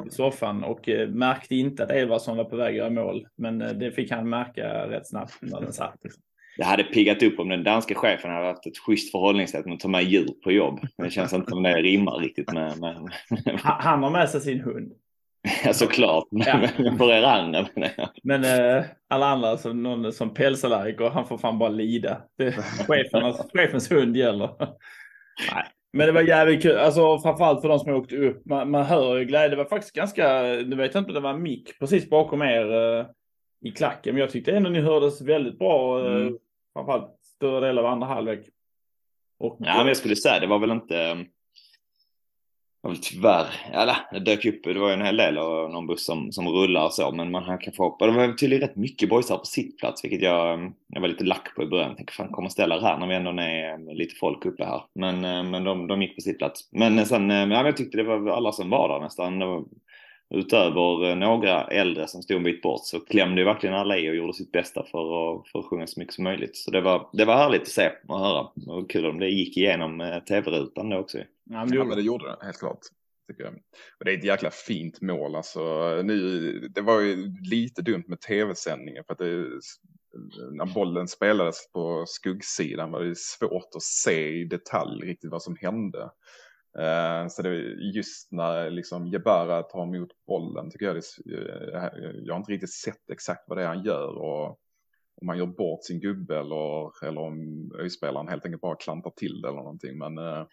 [SPEAKER 2] i soffan och eh, märkte inte att Edvardsson var på väg att göra mål. Men eh, det fick han märka rätt snabbt när den satt. Liksom.
[SPEAKER 1] Det hade piggat upp om den danska chefen hade haft ett schysst förhållningssätt med att ta med djur på jobb. Det känns inte som det rimmar riktigt med, med,
[SPEAKER 2] Han, han har med sig sin hund.
[SPEAKER 1] Ja, såklart.
[SPEAKER 2] Ja.
[SPEAKER 1] Men för er andra.
[SPEAKER 2] Men eh, alla andra, som någon som pälsallergiker, han får fan bara lida. Det, chefernas, chefens hund gäller. Nej. Men det var jävligt kul, alltså framförallt för de som åkte upp. Man, man hör ju glädje. Det var faktiskt ganska, nu vet jag inte, det var en mick precis bakom er eh, i klacken. Men jag tyckte ändå ni hördes väldigt bra, eh,
[SPEAKER 1] Mm.
[SPEAKER 2] framförallt större del av andra halvlek. Och,
[SPEAKER 1] Ja, men jag skulle säga det var väl inte... Det var väl tyvärr, eller det dök upp, det var ju en hel del och någon buss som, som rullar och så, men man kan få hoppa. Det var tydligen rätt mycket boysar på sittplats, vilket jag, jag var lite lack på i början. Jag tänkte fan kommer ställa det här när vi ändå är lite folk uppe här. Men, eh, men de, de gick på sittplats. Men sen, eh, ja, men jag tyckte det var alla som var där nästan. Det var, utöver eh, några äldre som stod en bit bort så klämde ju verkligen alla i och gjorde sitt bästa för att, för att sjunga så mycket som möjligt. Så det var, det var härligt att se och höra. Och kul om det gick igenom eh, tv-rutan då också.
[SPEAKER 2] ja, men
[SPEAKER 3] Ja,
[SPEAKER 2] det,
[SPEAKER 3] men det gjorde det, helt klart. Tycker jag. Och det är ett jäkla fint mål. Alltså, nu, det var ju lite dumt med tv-sändningen för att det, när bollen spelades på skuggsidan var det svårt att se i detalj riktigt vad som hände. Eh, så det är just när liksom Jebara tar emot bollen tycker jag det, eh, jag har inte riktigt sett exakt vad det är han gör och om han gör bort sin gubbe eller, eller om spelaren helt enkelt bara klantar till det eller någonting. Men eh,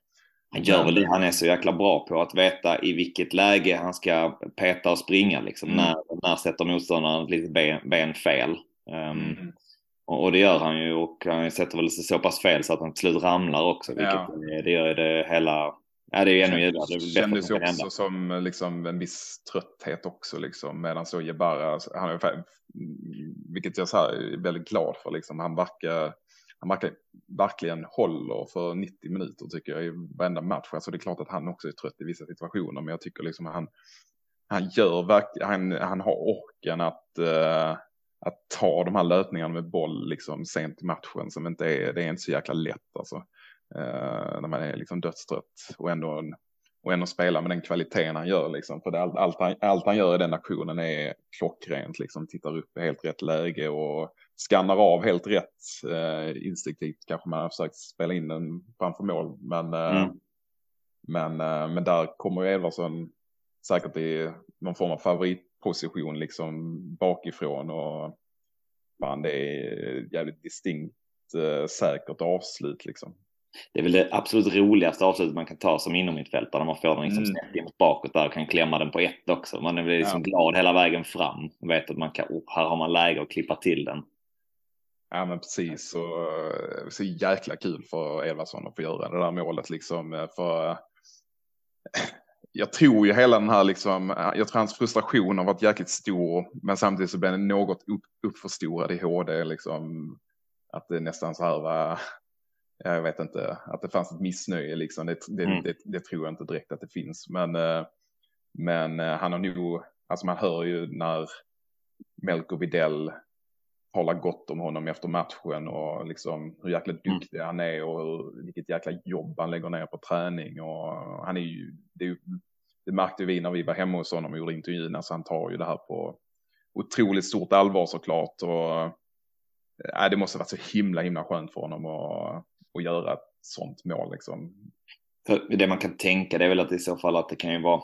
[SPEAKER 1] han gör väl det han är så jäkla bra på, att veta i vilket läge han ska peta och springa. Liksom.
[SPEAKER 3] Mm.
[SPEAKER 1] När, när sätter motståndaren ett litet ben, ben fel. Um,
[SPEAKER 3] Mm.
[SPEAKER 1] och, och det gör han ju och han sätter väl sig så pass fel så att han till slut ramlar också. Vilket
[SPEAKER 3] Ja.
[SPEAKER 1] det, det gör det hela... Ja, det är ännu. Det
[SPEAKER 3] kändes ju
[SPEAKER 1] hända.
[SPEAKER 3] också som eh, liksom en viss trötthet också liksom. Medan så Jebara, han är vilket jag så här är väldigt glad för liksom. Han verkar, han verkar verkligen håller för 90 minuter tycker jag i varenda match. Alltså det är klart att han också är trött i vissa situationer, men jag tycker liksom att han, han gör verkligen, han, han har orken att, eh, att ta de här löpningarna med boll liksom sent i matchen som inte är, det är inte så jäkla lätt alltså. Eh, när man är liksom dödstrött och ändå, och ändå spela med den kvaliteten han gör liksom. För det, allt, allt, han, allt han gör i den aktionen är klockrent liksom. Tittar upp i helt rätt läge och skannar av helt rätt eh, instinktivt. Kanske man har försökt spela in den framför mål. Men, eh,
[SPEAKER 1] Mm.
[SPEAKER 3] men, eh, men där kommer ju Edvardsson säkert i någon form av favoritposition liksom bakifrån. Och fan, det är jävligt distinkt eh, säkert avslut liksom.
[SPEAKER 1] Det är väl det absolut roligaste avslutet man kan ta som inomhittfältare när man får den liksom
[SPEAKER 3] Mm.
[SPEAKER 1] snett in bakåt där och kan klämma den på ett också. Man är väl liksom glad hela vägen fram och vet att man kan, oh, här har man läge att klippa till den.
[SPEAKER 3] Ja men precis, och eh, så jäkla kul för Edvardsson att få göra det där målet liksom. eh, För eh, jag tror ju hela den här liksom, jag tror hans frustration har varit jäkligt stor, men samtidigt så blev den något upp, uppförstorad i HD liksom. Att det nästan så här var, jag vet inte, att det fanns ett missnöje liksom. Det, det,
[SPEAKER 1] Mm.
[SPEAKER 3] det, det tror jag inte direkt att det finns, men, eh, men eh, han har nog, alltså man hör ju när Melko Videll talar gott om honom efter matchen och liksom hur jäkla duktig han är och hur, vilket jäkla jobb han lägger ner på träning och han är ju, det, är ju, det märkte vi när vi var hemma hos honom och gjorde intervjun, alltså han tar ju det här på otroligt stort allvar såklart och äh, det måste varit så himla himla skönt för honom att, att göra ett sånt mål liksom.
[SPEAKER 1] För det man kan tänka det är väl att i så fall att det kan ju vara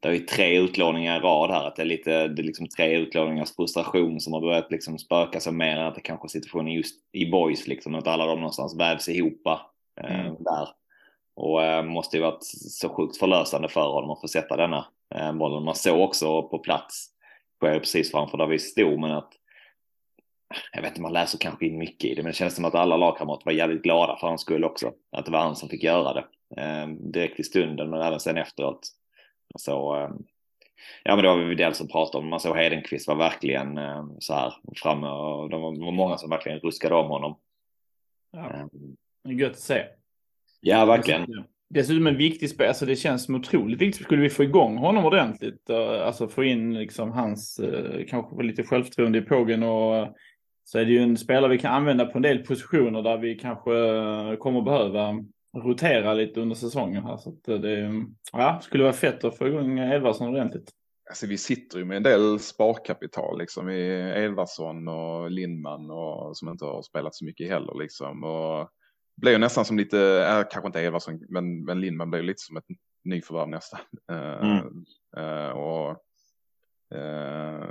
[SPEAKER 1] det är ju tre utlåningar i rad här, att det är lite, det är liksom tre utlåningars frustration som har börjat liksom spöka sig mer än att det kanske är situationen just i boys liksom, att alla de någonstans vävs ihop eh,
[SPEAKER 3] Mm.
[SPEAKER 1] där. Och eh, måste ju varit så sjukt förlösande för honom att få sätta denna eh, bollen. Man såg också på plats, sker precis framför där vi stod, men att jag vet inte, man läser kanske in mycket i det, men det känns som att alla lagkamrater var jävligt glada för hans skull också. Att det var han som fick göra det. Eh, direkt i stunden, men även sen efteråt. Så, eh, ja men det var vi Widell som pratade om, man såg Hedenqvist var verkligen eh, så här framme och det var, många som verkligen ruskade om honom.
[SPEAKER 2] Ja,
[SPEAKER 1] Eh,
[SPEAKER 2] det är gött att se.
[SPEAKER 1] ja, verkligen.
[SPEAKER 2] Dessutom en viktig spel, alltså det känns som otroligt viktigt. Skulle vi få igång honom ordentligt, eh, alltså få in liksom hans, eh, kanske lite självförtroende i pågen och så är det ju en spelare vi kan använda på en del positioner där vi kanske eh, kommer behöva rotera lite under säsongen här. Så att eh, det ja, skulle vara fett att få igång Edvardsson ordentligt.
[SPEAKER 3] Alltså vi sitter ju med en del sparkapital liksom i Edvardsson och Lindman och som inte har spelat så mycket heller liksom. Och blev ju nästan som lite, äh, kanske inte Edvardsson, men, men Lindman blev lite som ett nyförvärv nästan. Eh,
[SPEAKER 1] Mm.
[SPEAKER 3] eh, och eh,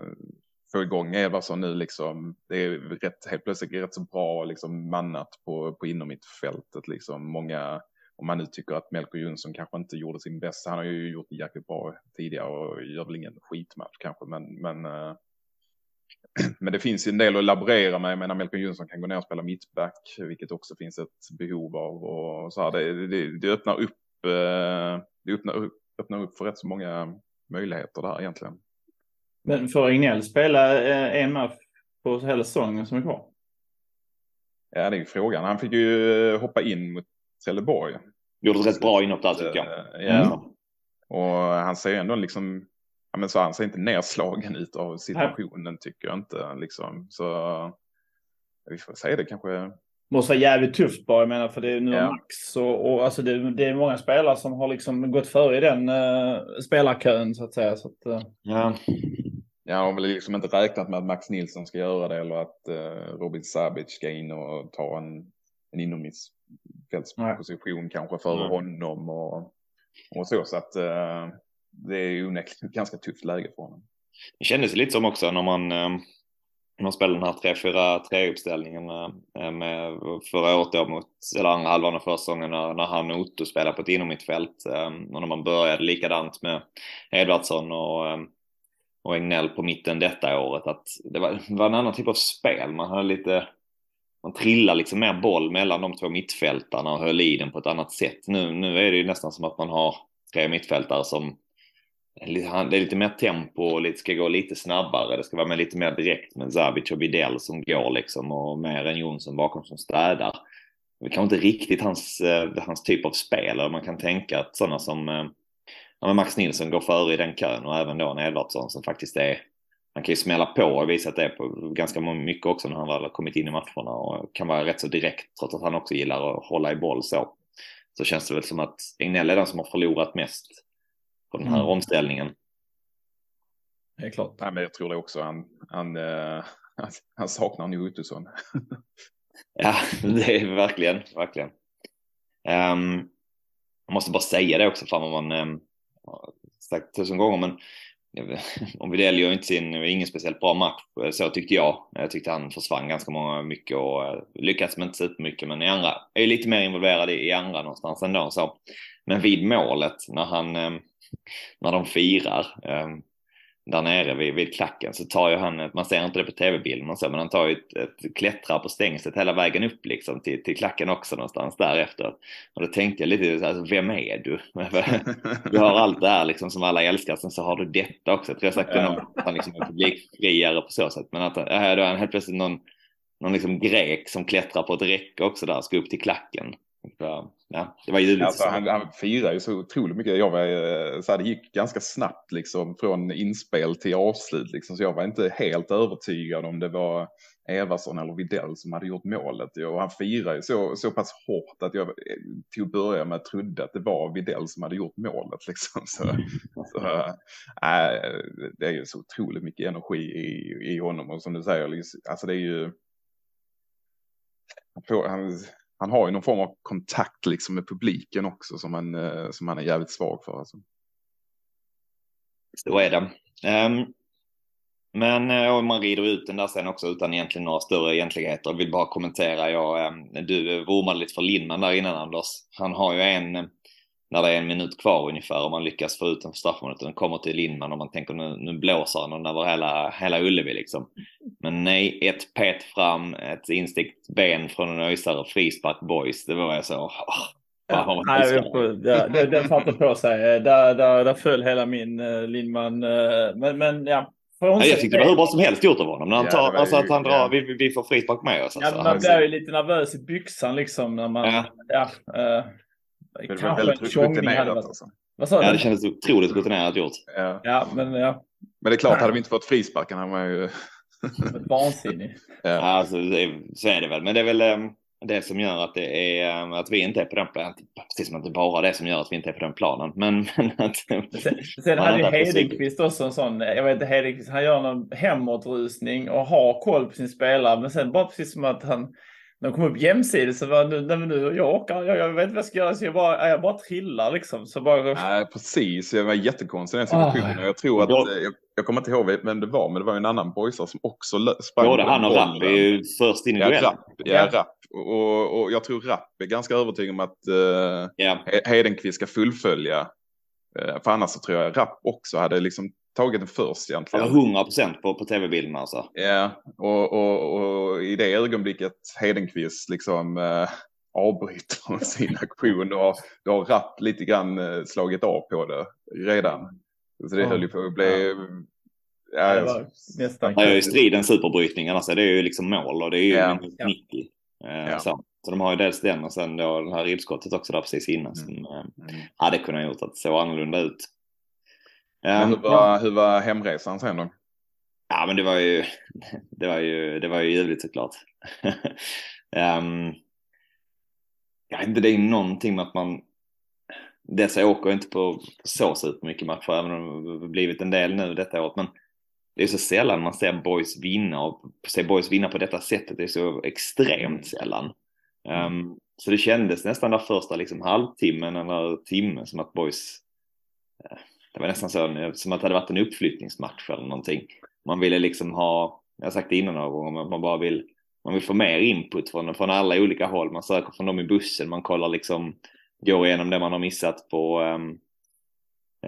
[SPEAKER 3] få igång Edvardsson nu liksom, det är rätt, helt plötsligt rätt så bra liksom mannat på, på inom mitt fältet liksom. Många, om man nu tycker att Melker Jonsson kanske inte gjorde sin bästa, han har ju gjort det jäkligt bra tidigare och gör väl ingen skitmatch kanske, men, men, eh, men det finns ju en del att laborera med. Jag menar Melker Jönsson kan gå ner och spela mittback, vilket också finns ett behov av och så här. Det, det, det öppnar upp, eh, det öppnar upp, öppnar upp för rätt så många möjligheter där egentligen.
[SPEAKER 2] Men får Ignell spela eh, en match på hela säsongen som är kvar?
[SPEAKER 3] Ja, det är ju frågan. Han fick ju eh, hoppa in mot Trelleborg.
[SPEAKER 1] Gjorde rätt bra inhopp där tycker jag.
[SPEAKER 3] Eh, Ja,
[SPEAKER 2] Mm.
[SPEAKER 3] och han ser ju ändå liksom, ja men så han ser inte nedslagen ut av situationen tycker jag inte liksom. Så vi får säga det kanske.
[SPEAKER 2] Måste vara jävligt tufft bara, jag menar, för det är nu
[SPEAKER 3] Ja.
[SPEAKER 2] Max och, och alltså det, det är många spelare som har liksom gått före i den uh, spelarkön så att säga. Så att, eh,
[SPEAKER 1] Ja.
[SPEAKER 3] Jag har väl liksom inte räknat med att Max Nilsson ska göra det eller att eh, Robin Sabic ska in och ta en, en inomhusfältsposition kanske före
[SPEAKER 1] Nej.
[SPEAKER 3] honom och, och så. Så att eh, det är ju onekligen ett ganska tufft läge för honom.
[SPEAKER 1] Det kändes lite som också när man, eh, man spelade den här 3-4-3 uppställningen med förra året då mot, eller andra halvan av försäsongen när, när han och Otto spelade på ett inomhittfält. Och när man började likadant med Edvardsson och, och Egnell på mitten detta året. Att det var, det var en annan typ av spel. Man hade lite, man trillar liksom mer boll mellan de två mittfältarna och höll i den på ett annat sätt. Nu, nu är det ju nästan som att man har tre mittfältare som det är lite mer tempo och lite, ska gå lite snabbare. Det ska vara med lite mer direkt med Zabic och Bidell som går liksom och mer än Jonsson bakom som städar. Det kanske inte riktigt hans, eh, hans typ av spel. Man kan tänka att sådana som eh, ja, Max Nilsson går före i den kön och även då en Edvardsson som faktiskt är han kan ju smälla på och visat det på ganska mycket också när han väl har kommit in i matcherna och kan vara rätt så direkt trots att han också gillar att hålla i boll så. Så känns det väl som att Egnell är den som har förlorat mest på den här mm. omställningen.
[SPEAKER 2] Det är klart.
[SPEAKER 3] Ja, men jag tror det också. Han, han, uh, han saknar nog Ottosson.
[SPEAKER 1] ja, det är verkligen, verkligen. Um, jag måste bara säga det också, fan vad man um, sagt tusen gånger, men om Widell gör inte sin, ingen speciellt bra match, eh, så tyckte jag. Jag tyckte han försvann ganska många mycket och lyckades lyckats med inte supermycket, men i andra, är lite mer involverad i, andra någonstans ändå. Så. Men vid målet, när han, eh, när de firar där nere vid, vid klacken så tar ju han, man ser inte det på tv-bilden och så, men han tar ju ett, ett klättrar på stängslet hela vägen upp liksom till, till klacken också någonstans därefter. Och då tänkte jag lite, alltså, vem är du? du har allt det här liksom som alla älskar, sen så har du detta också. Jag tror jag sagt att han liksom är publikfriare på så sätt, men att äh, då är han helt plötsligt någon, någon liksom grek som klättrar på ett räcke också där, ska upp till klacken. Ja, det var ljuvligt.
[SPEAKER 3] Alltså, han, han firar ju så otroligt mycket. Jag var, eh, så här, det gick ganska snabbt liksom, från inspel till avslut. Liksom, så jag var inte helt övertygad om det var Everson eller Videll som hade gjort målet. Och han firar ju så, så pass hårt att jag eh, till att börja med trodde att det var Videll som hade gjort målet. Liksom. Så, så äh, det är ju så otroligt mycket energi i, i honom. Och som du säger, liksom, alltså det är ju... Han, han han har ju någon form av kontakt liksom med publiken också som han, eh, som han är jävligt svag för. Alltså.
[SPEAKER 1] Så är det. Um, men uh, man rider ut den där sen också utan egentligen några större egentligheter. Vill bara kommentera, jag, um, ehm, du vurmade lite för Lindman där innan Anders. Han har ju en när det är en minut kvar ungefär och man lyckas få ut den för straffområdet. Den kommer till Lindman och man tänker nu, nu blåser han över hela, hela Ullevi liksom. Men nej, ett pet fram, ett instikt ben från en öisare, frispark boys. Det var jag så. Oh,
[SPEAKER 2] ja, nej, ja, det, den satte på sig. Där, där, där föll hela min uh, Lindman. Uh, men, men ja,
[SPEAKER 1] Ja, jag tyckte det var hur bra som helst gjort av honom. När han tar, ja, alltså att han drar, ja. vi, vi får frispark med oss.
[SPEAKER 2] Alltså. Ja, man blir ju lite nervös i byxan liksom när man, ja, ja uh,
[SPEAKER 3] det var väldigt rutinerat alltså.
[SPEAKER 1] Vad sa du? Ja, det kändes otroligt rutinerat gjort.
[SPEAKER 2] Ja. ja, men ja.
[SPEAKER 3] Men det är klart, hade vi inte fått frisparken hade man ju...
[SPEAKER 2] Vansinnig.
[SPEAKER 1] ja, alltså, så är det väl. Men det är väl um, det som gör att det är um, att vi inte är på den planen. Precis som att det bara det som gör att vi inte är på den planen. Men, men att...
[SPEAKER 2] sen, sen hade ju Hedenqvist också en sån, jag vet inte, Hedenqvist, han gör någon hemåtrusning och har koll på sin spelare. Men sen bara precis som att han de kom upp jämsides så var nu, nej men nu, jag åker, jag, jag vet inte vad jag ska göra så jag bara, jag bara trillar liksom. Så bara...
[SPEAKER 3] Nej, precis, jag var jättekonstig i den situationen. Oh. Jag tror att, jag, jag kommer inte ihåg vem det var, men det var en annan boysare som också sprang.
[SPEAKER 1] Både han och Rapp är ju först in i
[SPEAKER 3] duellen. Ja, Rapp, ja, Rapp. Och, och jag tror Rapp är ganska övertygad om att uh, yeah. Hedenqvist ska fullfölja. Uh, för annars så tror jag Rapp också hade liksom tagit den först egentligen.
[SPEAKER 1] Alltså 100 procent på, på tv-bilden alltså.
[SPEAKER 3] Ja, och, och, och, i det ögonblicket Hedenqvist liksom eh, avbryter sin aktion och då har Rapp lite grann eh, slagit av på det redan. Så det oh. höll ju på att bli...
[SPEAKER 1] Ja, ja, det var nästan. Det är ju striden superbrytning, annars är det ju liksom mål och det är ju ja. 90. Eh, ja. Så. så de har ju dels den och sen då det här ribbskottet också där precis innan mm. som eh, mm. hade kunnat gjort att det såg annorlunda ut.
[SPEAKER 3] Men hur, var, hur var hemresan sen då?
[SPEAKER 1] Ja, men det var ju, det var ju, det var ju ljuvligt såklart. um, jag vet inte, det är någonting med att man, dessa åker inte på, så supermycket matcher, även om det har blivit en del nu detta året, men det är så sällan man ser boys vinna och ser boys vinna på detta sättet. Det är så extremt sällan. Um, så det kändes nästan där första liksom halvtimmen eller timmen som att boys det var nästan så som att det hade varit en uppflyttningsmatch eller någonting. Man ville liksom ha, jag har sagt det innan några gånger, man bara vill, man vill få mer input från, från alla olika håll. Man söker från dem i bussen, man kollar liksom, går igenom det man har missat på um,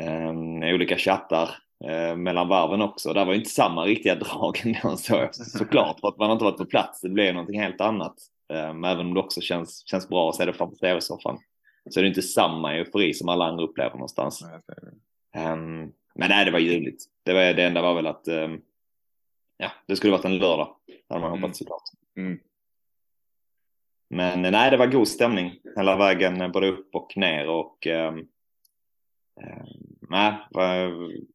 [SPEAKER 1] um, olika chattar uh, mellan varven också. Där var ju inte samma riktiga drag ändå så, såklart, för att man inte varit på plats. Det blev någonting helt annat. Um, även om det också känns, känns bra att se det framför tv-soffan. Så det är inte samma eufori som alla andra upplever någonstans. Um, men nej, det var ljuvligt. Det, var, det enda var väl att um, ja, det skulle varit en lördag. Det hade man
[SPEAKER 3] Mm.
[SPEAKER 1] hoppats såklart.
[SPEAKER 3] Mm.
[SPEAKER 1] Men eh, nej, det var god stämning hela vägen eh, både upp och ner och um, nej, det var en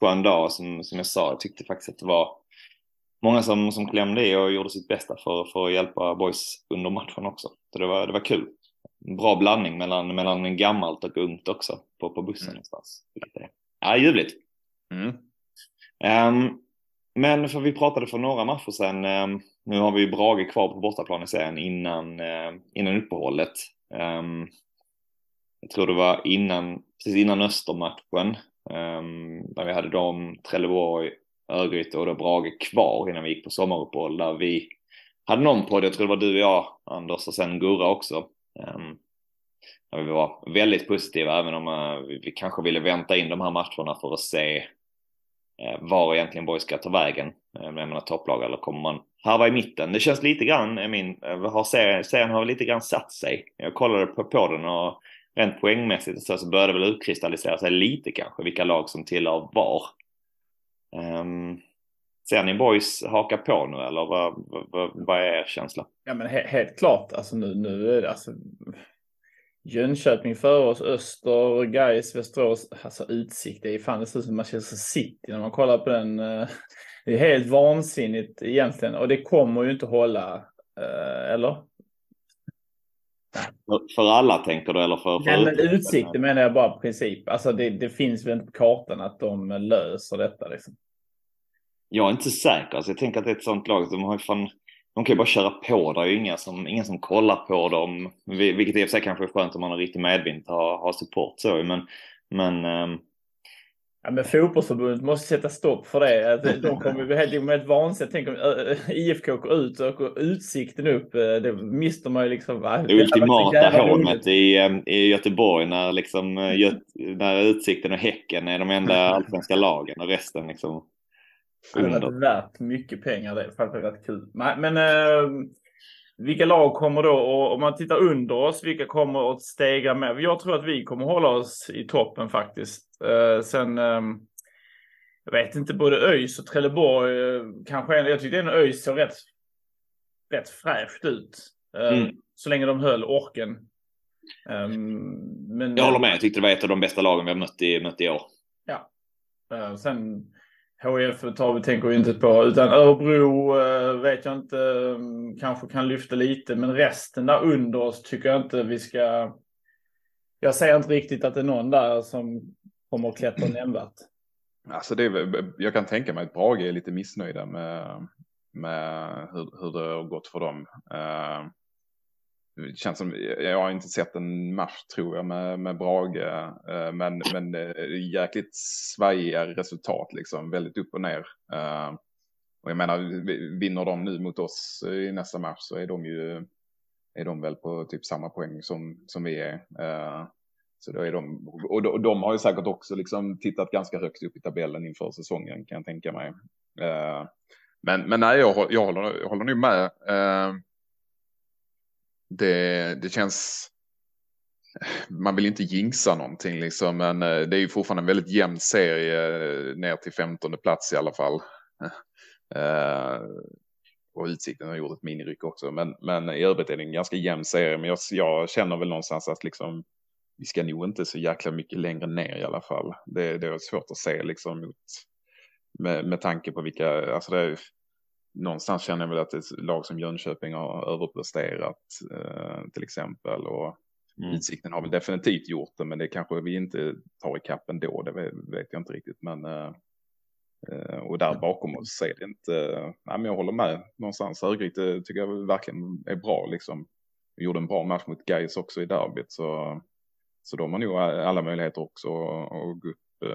[SPEAKER 1] skön dag som, som jag sa. Jag tyckte faktiskt att det var många som, som klämde i och gjorde sitt bästa för, för att hjälpa boys under matchen också. Så det var, det var kul. Bra blandning mellan, mellan gammalt och ungt också på, på bussen
[SPEAKER 3] Mm.
[SPEAKER 1] någonstans. Ja, ljuvligt.
[SPEAKER 3] Mm.
[SPEAKER 1] Ehm, men för vi pratade för några matcher sedan. ehm, nu har vi ju Brage kvar på bortaplan i serien innan, uh, innan uppehållet. Ehm, jag tror det var innan, precis innan Östermatchen. Um, där vi hade dem, Trelleborg, Örgryte och då Brage kvar innan vi gick på sommaruppehåll. Där vi hade någon på det, jag tror det var du och jag, Anders, och sen Gurra också. Um, vi var väldigt positiva, även om uh, vi, vi kanske ville vänta in de här matcherna för att se eh, var egentligen Borg ska ta vägen. Eh, Är topplag eller kommer man harva i mitten? Det känns lite grann, eh, I mean, har serien, serien har lite grann satt sig. Jag kollade på, på den och rent poängmässigt så, så började det väl utkristallisera sig lite kanske vilka lag som tillhör var. Um, ser ni boys haka på nu eller vad, vad, vad, är er känsla?
[SPEAKER 2] Ja men he helt klart, alltså nu, nu är det alltså Jönköping för oss, Öster, Gais, Västerås, alltså utsikt, det är fan det ser ut som Manchester City när man kollar på den. eh, Det är helt vansinnigt egentligen och det kommer ju inte hålla, eh, eller?
[SPEAKER 1] För, för alla tänker du eller för? för
[SPEAKER 2] Nej, men utsikten menar jag bara på princip. Alltså det, det finns väl inte på kartan att de löser detta liksom.
[SPEAKER 1] Jag är inte säker. Alltså, jag tänker att det är ett sånt lag. De har ju fan, de kan ju bara köra på. Det är ju inga som, ingen som kollar på dem. Vi- Vilket i och för sig kanske är skönt om man har riktig medvind att ha, ha support så. Men, men ehm,
[SPEAKER 2] Ja, men fotbollsförbundet måste sätta stopp för det. Att De kommer bli helt med ett vansinnigt. Tänk om äh, IFK går ut och utsikten upp. eh, Det mister man ju liksom. va?
[SPEAKER 1] det ultimata
[SPEAKER 2] så
[SPEAKER 1] hånet i, ehm, i Göteborg när, liksom, eh, när Utsikten och Häcken är de enda allsvenska lagen och resten liksom
[SPEAKER 2] Det hade varit värt mycket pengar det. För det är rätt kul. Nej, Men eh, vilka lag kommer då, och om man tittar under oss, vilka kommer att stegra med? Jag tror att vi kommer hålla oss i toppen faktiskt. Eh, sen, eh, jag vet inte, både ÖIS och Trelleborg eh, kanske, jag tyckte ändå ÖIS såg rätt, rätt fräscht ut. Eh,
[SPEAKER 1] Mm.
[SPEAKER 2] Så länge de höll orken. Eh, men,
[SPEAKER 1] Jag håller med. Jag tyckte det var ett av de bästa lagen vi har mött i, mött i år.
[SPEAKER 2] Eh, Sen HIF tar vi tänker vi inte på, utan Örebro eh, vet jag inte, eh, kanske kan lyfta lite, men resten där under oss tycker jag inte vi ska. Jag ser inte riktigt att det är någon där som kommer att klättra nämnvärt.
[SPEAKER 3] Alltså det är, jag kan tänka mig att Brage är lite missnöjda med, med hur, hur det har gått för dem. Eh, det känns som, jag har inte sett en match tror jag med, med Brage, eh, men, men eh, jäkligt svajiga resultat liksom, väldigt upp och ner. Eh, och jag menar, vinner de nu mot oss i nästa match så är de ju, är de väl på typ samma poäng som, som vi är. Så då är de, och de, de har ju säkert också liksom tittat ganska högt upp i tabellen inför säsongen kan jag tänka mig. Men, men nej, jag, jag, håller, jag håller nu med. Det, det känns, man vill inte jinxa någonting liksom, men eh, det är ju fortfarande en väldigt jämn serie eh, ner till 15 plats i alla fall. Eh, och Utsikten har gjort ett miniryck också, men, men i övrigt är det en ganska jämn serie. Men jag, jag känner väl någonstans att liksom, vi ska nog inte så jäkla mycket längre ner i alla fall. Det, det är svårt att se liksom mot, med, med tanke på vilka, alltså det är, någonstans känner jag väl att ett lag som Jönköping har överpresterat eh, till exempel. Och
[SPEAKER 1] Mm.
[SPEAKER 3] Utsikten har väl definitivt gjort det, men det kanske vi inte tar i kappen då, det vet, jag inte riktigt. Men, eh, eh, och där bakom oss är det inte, nej men jag håller med någonstans. Örgryte tycker jag verkligen är bra liksom. Vi gjorde en bra match mot Gais också i derbyt, så, så de har nog alla möjligheter också att gå upp,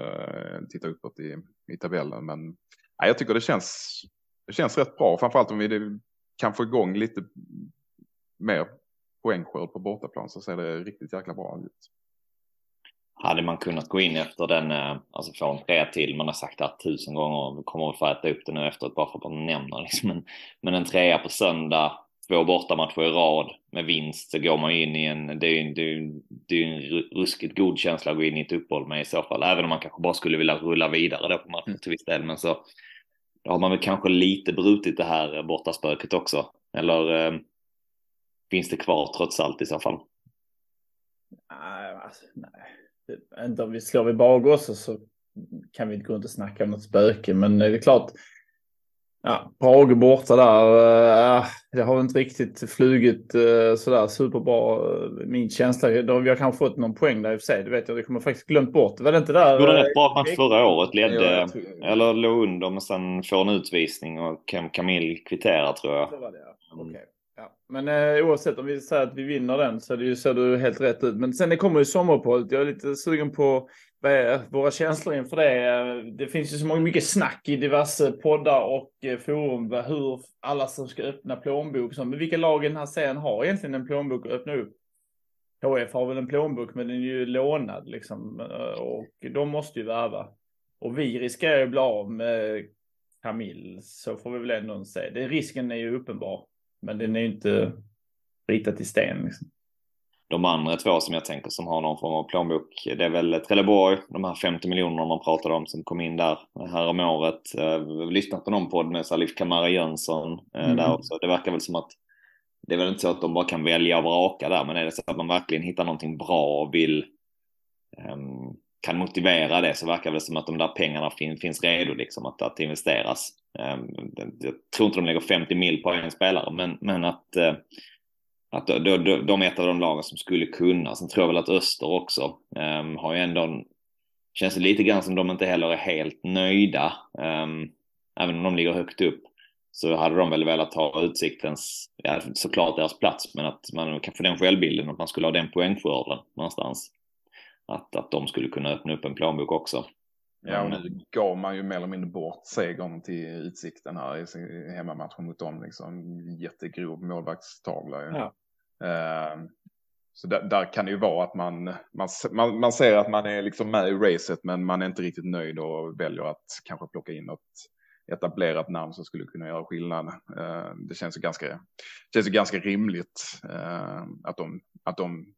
[SPEAKER 3] titta uppåt i, i tabellen. Men nej, jag tycker det känns det känns rätt bra, framförallt om vi kan få igång lite mer poängskörd på bortaplan så ser det riktigt jäkla bra ut.
[SPEAKER 1] Hade man kunnat gå in efter den, eh, alltså få en trea till, man har sagt det här tusen gånger, vi kommer att få äta upp det nu efteråt bara för att man nämner liksom. Men, men en trea på söndag, två bortamatcher i rad med vinst så går man in i en, det är ju det är, det är en ruskigt god känsla att gå in i ett uppehåll med i så fall. Även om man kanske bara skulle vilja rulla vidare då på matchen mm. till viss del. Men så då har man väl kanske lite brutit det här bortaspöket också. Eller eh, finns det kvar trots allt i så fall?
[SPEAKER 2] Nej, alltså, nej. Inte om vi slår vi Barås så kan vi inte gå runt och snacka om något spöke. Men det är klart, Ja, Brage borta där. Äh, det har inte riktigt flugit äh, sådär superbra. Min känsla, då vi har kanske fått någon poäng där i och för sig. Det vet jag, det kommer faktiskt glömt bort. Var det inte där?
[SPEAKER 1] Gjorde en rätt bra match förra året. Ledde, ja, eller låg under men sen får en utvisning och Cam Camille kvitterar tror jag.
[SPEAKER 2] Det var det, ja. Mm. Okay. Ja. Men eh, oavsett om vi säger att vi vinner den så är det ju, ser du helt rätt ut. Men sen det kommer ju sommaruppehållet. Jag är lite sugen på våra känslor inför det. Det finns ju så mycket snack i diverse poddar och eh, forum hur alla som ska öppna plånbok, men vilka lag i den här serien har egentligen en plånbok att öppna upp? HF har väl en plånbok, men den är ju lånad liksom eh, och de måste ju värva. Och vi riskerar ju att bli av med Camille, så får vi väl ändå säga. Den risken är ju uppenbar, men den är ju inte ritad i sten. Liksom
[SPEAKER 1] de andra två som jag tänker som har någon form av plånbok, det är väl Trelleborg, de här 50 miljonerna man pratade om som kom in där här om året. Vi har lyssnat på någon podd med Salif Kamara Jönsson eh, mm. där också. Det verkar väl som att det är väl inte så att de bara kan välja och vraka där, men är det så att man verkligen hittar någonting bra och vill um, kan motivera det så verkar det som att de där pengarna fin, finns redo liksom att, att investeras. Um, jag tror inte de lägger 50 mil på en spelare, men, men att uh, att de, de, de är ett av de lagen som skulle kunna. Sen tror jag väl att Öster också um, har ju ändå, känns det lite grann som de inte heller är helt nöjda. Um, även om de ligger högt upp så hade de väl velat ha Utsiktens, ja såklart deras plats, men att man kan få den självbilden att man skulle ha den poängskörden någonstans. Att, att de skulle kunna öppna upp en plånbok också.
[SPEAKER 3] Ja, och nu gav man ju mer eller mindre bort segern till Utsikten här i hemmamatchen mot dem. Liksom jättegrov målvaktstavla. Ja. Ehm, så där, där, kan det ju vara att man, man, man, ser att man är liksom med i racet men man är inte riktigt nöjd och väljer att kanske plocka in något etablerat namn som skulle kunna göra skillnad. Ehm, det känns ju ganska, känns ju ganska rimligt ehm, att, de, att de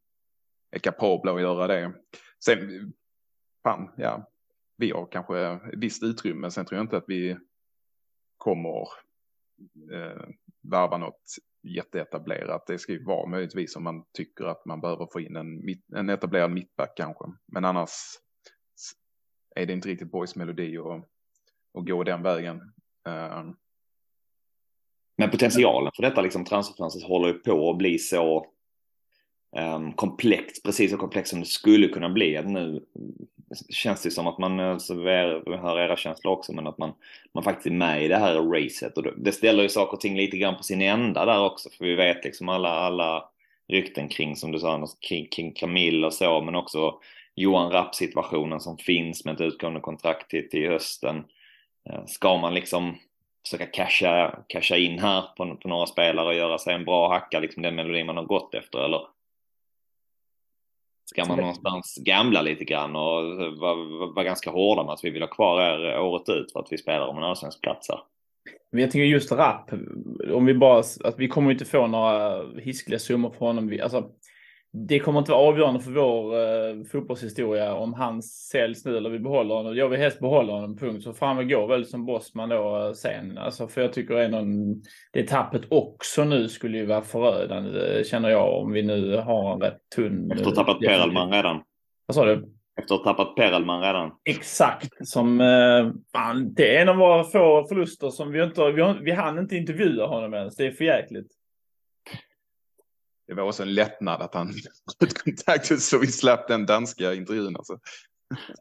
[SPEAKER 3] är kapabla att göra det. Sen, fan, ja, vi har kanske visst utrymme. Sen tror jag inte att vi kommer eh, varva något jätteetablerat. Det ska ju vara möjligtvis om man tycker att man behöver få in en, en etablerad mittback kanske. Men annars är det inte riktigt Boys melodi att, gå den vägen. Eh,
[SPEAKER 1] Men potentialen för detta liksom transferfönstret håller ju på att bli så um, komplext, precis så komplext som det skulle kunna bli. Nu känns det som att man, alltså, så vi hör era känslor också, men att man, man faktiskt är med i det här racet. Och det ställer ju saker och ting lite grann på sin ända där också, för vi vet liksom alla, alla rykten kring, som du sa, kring, kring Camille och så, men också Johan Rapp-situationen som finns med ett utgående kontrakt till, till hösten. Ehm, ska man liksom försöka casha, casha in här på, på några spelare och göra sig en bra hacka, liksom den melodin man har gått efter, eller ska man någonstans gamla lite grann och vara var ganska hårda med att vi vill ha kvar er året ut för att vi spelar om en allsvensk plats här.
[SPEAKER 2] Men jag tänker just Rapp, om vi bara, att vi kommer inte få några hiskliga summor på honom. Alltså, det kommer inte vara avgörande för vår eh, fotbollshistoria om han säljs nu eller vi behåller honom. Jag vill helst behålla honom, punkt. Så får han väl som Bosman då eh, sen. Alltså, för jag tycker ändå det tappet också nu skulle ju vara förödande, känner jag, om vi nu har en rätt tunn...
[SPEAKER 1] Efter att ha tappat Perelman redan.
[SPEAKER 2] Vad sa du?
[SPEAKER 1] Efter att ha tappat Perelman redan.
[SPEAKER 2] Exakt, som eh, fan, det är en av våra få förluster som vi inte, vi, har, vi hann inte intervjua honom ens. Det är för jäkligt
[SPEAKER 3] det var också en lättnad att han fått kontakt så vi slapp den danska intervjun. Alltså.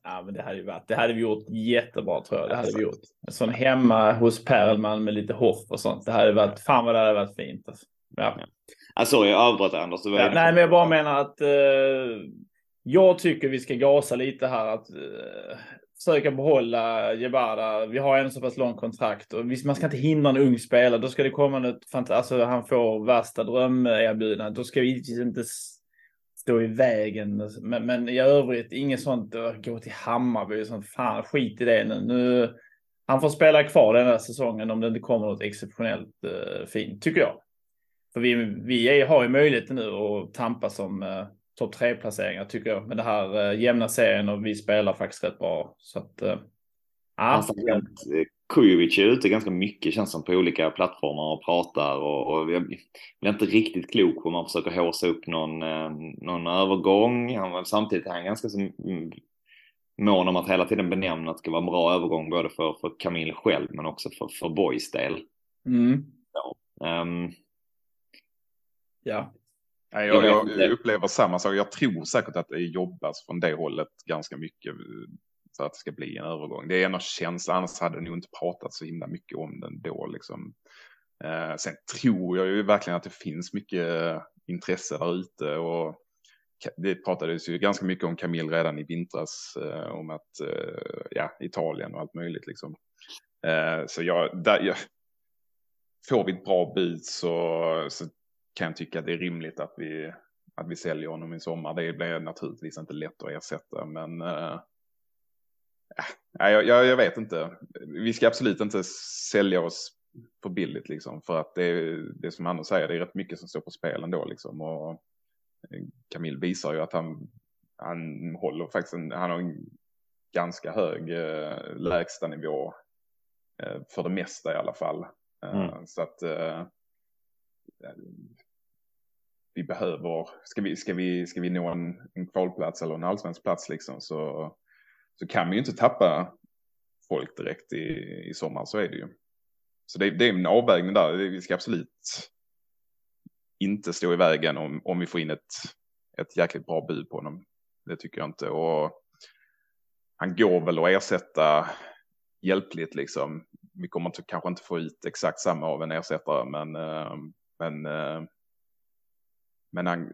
[SPEAKER 2] Ja, men det hade ju varit. Det hade vi gjort jättebra tror jag. Det hade vi gjort. En sån hemma hos Perlman med lite hoff och sånt. Det hade varit. Fan vad det hade varit fint. Alltså. Ja.
[SPEAKER 1] Ja, sorry, jag avbröt Anders.
[SPEAKER 2] Ja, nej, men jag bara menar att. Eh, jag tycker vi ska gasa lite här att. Eh, försöka behålla Jebara. Vi har en så pass lång kontrakt och visst, man ska inte hindra en ung spelare. Då ska det komma något fantastiskt. Alltså han får värsta drömerbjudandet. Då ska vi givetvis inte stå i vägen. Men, men i övrigt inget sånt gå till Hammarby. Sånt, fan skit i det nu. nu. Han får spela kvar den här säsongen om det inte kommer något exceptionellt uh, fint tycker jag. För vi, vi är, har ju möjligheten nu att tampa som uh, topp tre placeringar tycker jag. Med det här uh, jämna serien och vi spelar faktiskt rätt bra. Så att, uh,
[SPEAKER 1] ja. Kujovic är ute ganska mycket känns som på olika plattformar och pratar och, och jag blir inte riktigt klok på om man försöker håsa upp någon, eh, någon övergång. Han, samtidigt är han ganska så mm, mån om att hela tiden benämna att det ska vara en bra övergång både för, för Camille själv men också för, för Boys del.
[SPEAKER 2] Mm.
[SPEAKER 1] Så, um,
[SPEAKER 2] ja.
[SPEAKER 3] Nej, jag, jag, upplever samma sak. Jag tror säkert att det jobbas från det hållet ganska mycket för att det ska bli en övergång. Det är en känsla, annars hade ni inte pratat så himla mycket om den då liksom. Eh, sen tror jag ju verkligen att det finns mycket intresse där ute och det pratades ju ganska mycket om Camille redan i vintras eh, om att eh, ja, Italien och allt möjligt liksom. Eh, så jag, där, jag, får vi ett bra bud så, så kan jag tycka att det är rimligt att vi, att vi säljer honom i sommar. Det blir naturligtvis inte lätt att ersätta, men äh, jag, jag, jag, vet inte. Vi ska absolut inte sälja oss för billigt liksom, för att det är det som Anders säger, det är rätt mycket som står på spel ändå liksom. Och Camille visar ju att han, han håller faktiskt en, han har en ganska hög eh, lägstanivå eh, för det mesta i alla fall. Mm. Så att eh, vi behöver, ska vi, ska vi, ska vi nå en, en kvalplats eller en allsvensk plats liksom så, så kan vi ju inte tappa folk direkt i, i sommar, så är det ju. Så det, det är en avvägning där, vi ska absolut inte stå i vägen om, om vi får in ett, ett jäkligt bra bud på honom. Det tycker jag inte. Och han går väl att ersätta hjälpligt liksom. Vi kommer inte, kanske inte få ut exakt samma av en ersättare, men, eh, men eh, men han,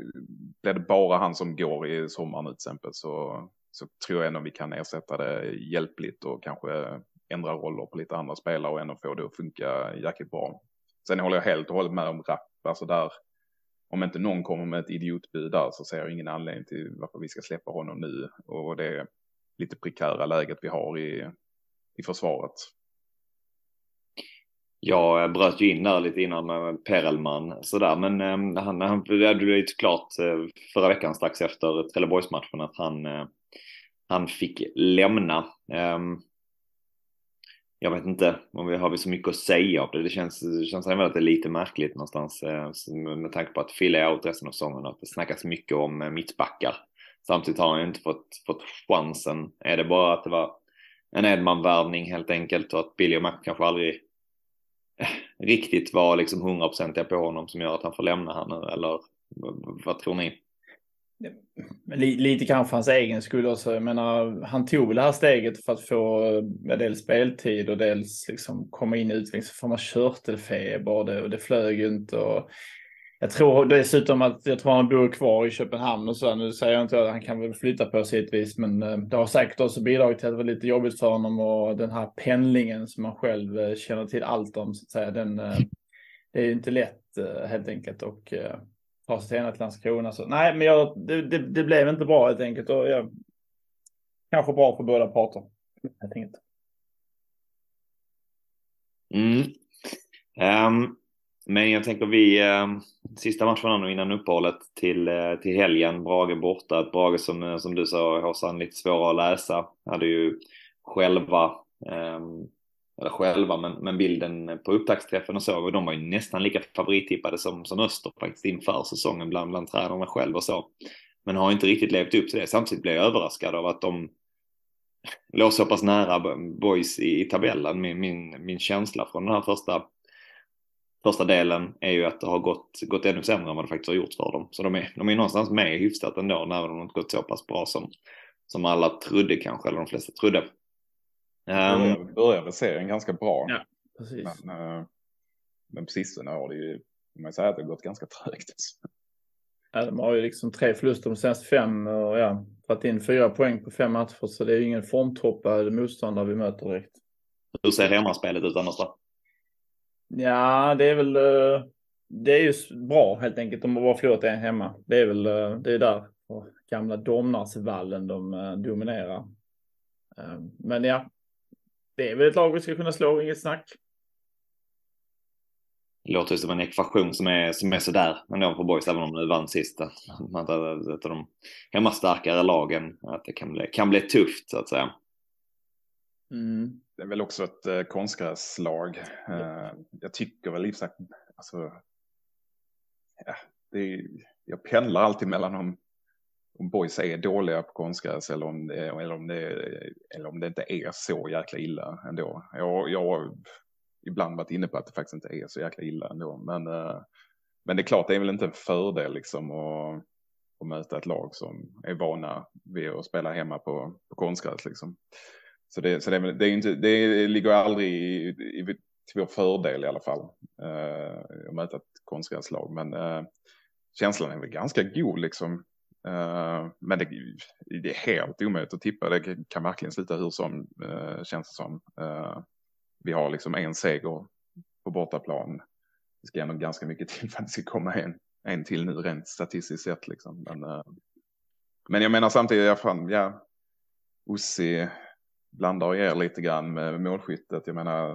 [SPEAKER 3] blir det bara han som går i sommar nu till exempel så, så tror jag ändå vi kan ersätta det hjälpligt och kanske ändra roller på lite andra spelare och ändå få det att funka jäkligt bra. Sen håller jag helt och hållet med om Rapp, alltså där, om inte någon kommer med ett idiotbud där så ser jag ingen anledning till varför vi ska släppa honom nu och det lite prekära läget vi har i, i försvaret.
[SPEAKER 1] Jag bröt ju in där lite innan med Perelman sådär, men eh, han, han det hade ju klart eh, förra veckan strax efter Trelleborgsmatchen att han, eh, han fick lämna. Eh, jag vet inte om vi har vi så mycket att säga av det. Det känns, det känns även att det är lite märkligt någonstans eh, med tanke på att Fille är out resten av säsongen och att det snackas mycket om eh, mittbackar. Samtidigt har han ju inte fått, fått chansen. Är det bara att det var en Edman-värvning helt enkelt och att Billy och Mac kanske aldrig Eh, riktigt var liksom hundraprocentiga på honom som gör att han får lämna här nu eller vad tror ni?
[SPEAKER 2] Lite kanske hans egen skull också. Jag menar, han tog väl det här steget för att få eh, dels speltid och dels liksom komma in i utvecklingsform av körtelfeber och det, och det flög inte. Och jag tror dessutom att jag tror han bor kvar i Köpenhamn och så. Nu säger jag inte att han kan väl flytta på sig ett vis, men eh, det har säkert också bidragit till att det var lite jobbigt för honom och den här pendlingen som man själv eh, känner till allt om så att säga. Den, eh, det är inte lätt helt enkelt och ta sig till Landskrona. Så nej, men jag, det, det, det, blev inte bra helt enkelt och jag, kanske bra för båda parter. Helt enkelt.
[SPEAKER 1] Mm. Um. Men jag tänker vi, eh, sista matchen nu innan uppehållet till, eh, till helgen, Brage borta. Ett Brage som, eh, som du sa, Håsan, lite svårare att läsa. Hade ju själva, eh, eller själva, men, men bilden på upptaktsträffen och så, och de var ju nästan lika favorittippade som, som Öster faktiskt inför säsongen bland, bland tränarna själv och så. Men har inte riktigt levt upp till det. Samtidigt blev jag överraskad av att de låg så pass nära boys i, i tabellen. Min, min, min känsla från den här första första delen är ju att det har gått, gått ännu sämre än vad det faktiskt har gjort för dem. Så de är, de är någonstans med hyfsat ändå, även om de inte gått så pass bra som, som alla trodde kanske, eller de flesta trodde. Um,
[SPEAKER 3] började, började serien ganska bra.
[SPEAKER 2] Ja, precis.
[SPEAKER 3] Men, uh, men på sistone har det ju, man säger att det har gått ganska trögt.
[SPEAKER 2] Ja, de har ju liksom tre förluster de senaste fem och ja, Tagit in fyra poäng på fem matcher, så det är ju ingen formtoppad motståndare vi möter direkt.
[SPEAKER 1] Hur ser hemmaspelet ut annars då?
[SPEAKER 2] Ja, det är väl... Eh, det är ju bra helt enkelt om man bara förlorat en hemma. Det är väl eh, det är där på gamla Domnarsvallen de eh, dominerar. Men ja, det är väl ett lag vi ska kunna slå, inget snack.
[SPEAKER 1] Det låter som en ekvation som är, som är sådär ändå för boys, även om de vann sist. Att Man tar ett av de hemmastarkare lagen, att det kan bli, kan bli tufft så att säga.
[SPEAKER 2] Mm.
[SPEAKER 3] Det är väl också ett eh, konstgräslag. Eh, jag tycker väl i och alltså, ja, det är, jag pendlar alltid mellan om, om boys är dåliga på konstgräs eller om det, eller om det, eller om det inte är så jäkla illa ändå. Jag, jag har ibland varit inne på att det faktiskt inte är så jäkla illa ändå. Men, eh, men det är klart, det är väl inte en fördel liksom att, att möta ett lag som är vana vid att spela hemma på, på konstgräs liksom. Så det, så det, är det, är inte, det ligger aldrig i, i, till vår fördel i alla fall. Uh, att möta ett konstgräslag. Men uh, känslan är väl ganska god liksom. Uh, men det, det är helt omöjligt att tippa. Det kan verkligen sluta hur som uh, känns det som. Uh, vi har liksom en seger på bortaplan. Det ska ändå ganska mycket till för att det ska komma en, en till nu rent statistiskt sett liksom. Men, men jag menar samtidigt, jag fan, ja, Ossi blandar och ger lite grann med målskyttet. Jag menar,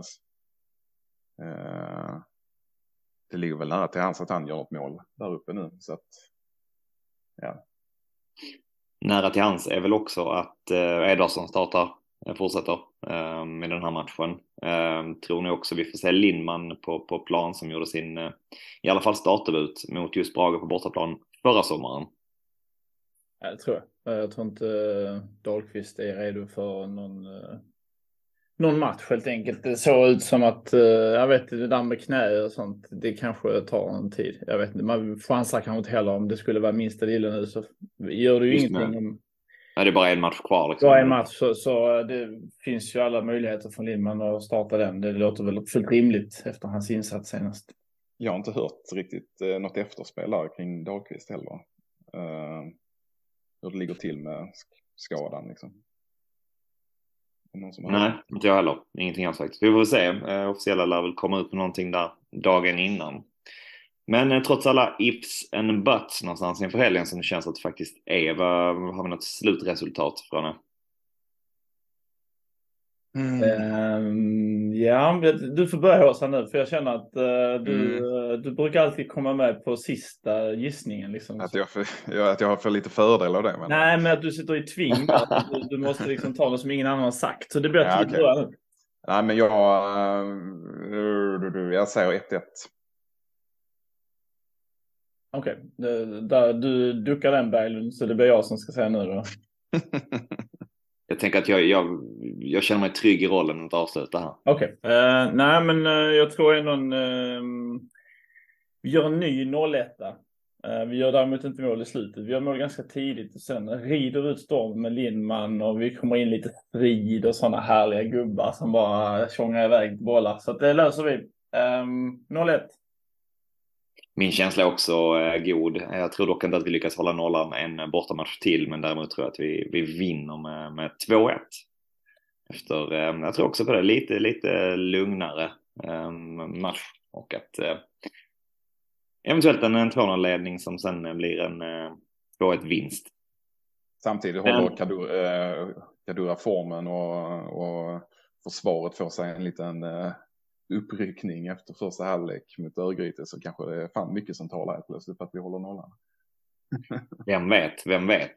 [SPEAKER 3] eh, det ligger väl nära till hans att han gör ett mål där uppe nu. Så att, ja.
[SPEAKER 1] Nära till hans är väl också att eh, Ederson startar, eh, fortsätter eh, med den här matchen. Eh, tror ni också vi får se Lindman på, på plan som gjorde sin, eh, i alla fall startdebut mot just Brage på bortaplan förra sommaren.
[SPEAKER 2] Ja, det tror jag. Eh, Jag tror inte eh, Dahlqvist är redo för någon, eh, någon match helt enkelt. Det såg ut som att, jag vet inte, det där med knä och sånt, det kanske tar en tid. Jag vet inte, man chansar kanske inte heller om det skulle vara minsta lilla nu så gör det ju
[SPEAKER 1] Just
[SPEAKER 2] ingenting.
[SPEAKER 1] det.
[SPEAKER 2] Om
[SPEAKER 1] Ja, det är bara en match kvar. Liksom.
[SPEAKER 2] det en match så, så det finns ju alla möjligheter för Lindman att starta den. Det låter väl fullt rimligt efter hans insats senast.
[SPEAKER 3] Jag har inte hört riktigt eh, något efterspel kring Dahlqvist heller. Hur det ligger till med sk- skadan liksom.
[SPEAKER 1] Nej, inte jag heller. Ingenting alls faktiskt. Vi får se. Eh, officiella lär väl komma ut med någonting där dagen innan. Men eh, trots alla ifs and buts någonstans inför helgen som det känns att det faktiskt är. Vad, har vi något slutresultat från det?
[SPEAKER 3] Mm.
[SPEAKER 2] Ehm, ja, du får börja Åsa nu för jag känner att eh, du,
[SPEAKER 3] Mm.
[SPEAKER 2] eh, du brukar alltid komma med på sista gissningen. Liksom.
[SPEAKER 3] Att, jag för, att jag har för lite fördel av det. Men...
[SPEAKER 2] Nej, men att du sitter i tving. du, du måste liksom ta något som ingen annan har sagt. Så det blir
[SPEAKER 3] Ja,
[SPEAKER 2] du börjar nu.
[SPEAKER 3] Nej, men jag, eh, jag säger 1-1.
[SPEAKER 2] Okej, där- du duckar den Berglund så det blir jag som ska säga nu då.
[SPEAKER 1] Jag tänker att jag, jag, jag känner mig trygg i rollen att avsluta här.
[SPEAKER 2] Okej, Eh, nej men uh, jag tror ändå en, Uh, vi gör en ny 01 uh, eh, Vi gör däremot inte mål i slutet. Vi gör mål ganska tidigt och sen rider ut storm med Lindman och vi kommer in lite frid och sådana härliga gubbar som bara tjongar iväg bollar. Så att det löser vi. Um, 01.
[SPEAKER 1] 1 min känsla är också eh, god. Jag tror dock inte att vi lyckas hålla nollan en bortamatch till, men däremot tror jag att vi, vi vinner med, med 2-1. Efter, eh, jag tror också på det, lite, lite lugnare eh, match och att eventuellt en, en 2-0-ledning som sen blir en eh, 2-1 vinst.
[SPEAKER 3] Samtidigt håller Kadura, Kadura formen och, och försvaret får sig en liten uppryckning efter första halvlek mot Örgryte så kanske det är fan mycket som talar helt plötsligt för att vi håller nollan.
[SPEAKER 1] Vem vet, vem vet.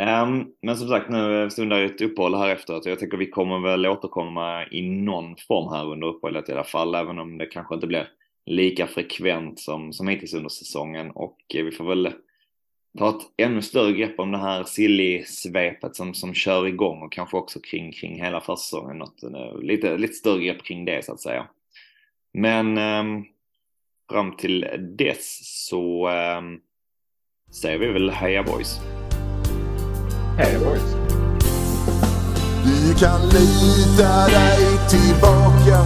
[SPEAKER 1] Um, men som sagt, nu stundar ju ett uppehåll här efteråt. Jag tänker vi kommer väl återkomma i någon form här under uppehållet i alla fall, även om det kanske inte blir lika frekvent som, som hittills under säsongen. Och vi får väl ta ett ännu större grepp om det här silly-svepet som, som kör igång och kanske också kring, kring hela försäsongen. Något, eh, lite, lite större grepp kring det så att säga. Men ehm, fram till dess så ehm, säger vi väl heja boys.
[SPEAKER 2] Hej
[SPEAKER 3] boys.
[SPEAKER 4] Du kan lita dig tillbaka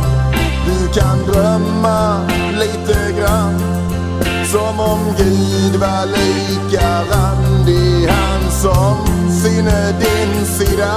[SPEAKER 4] Du kan drömma lite som om Gud var lika randig Han som sinne din sida.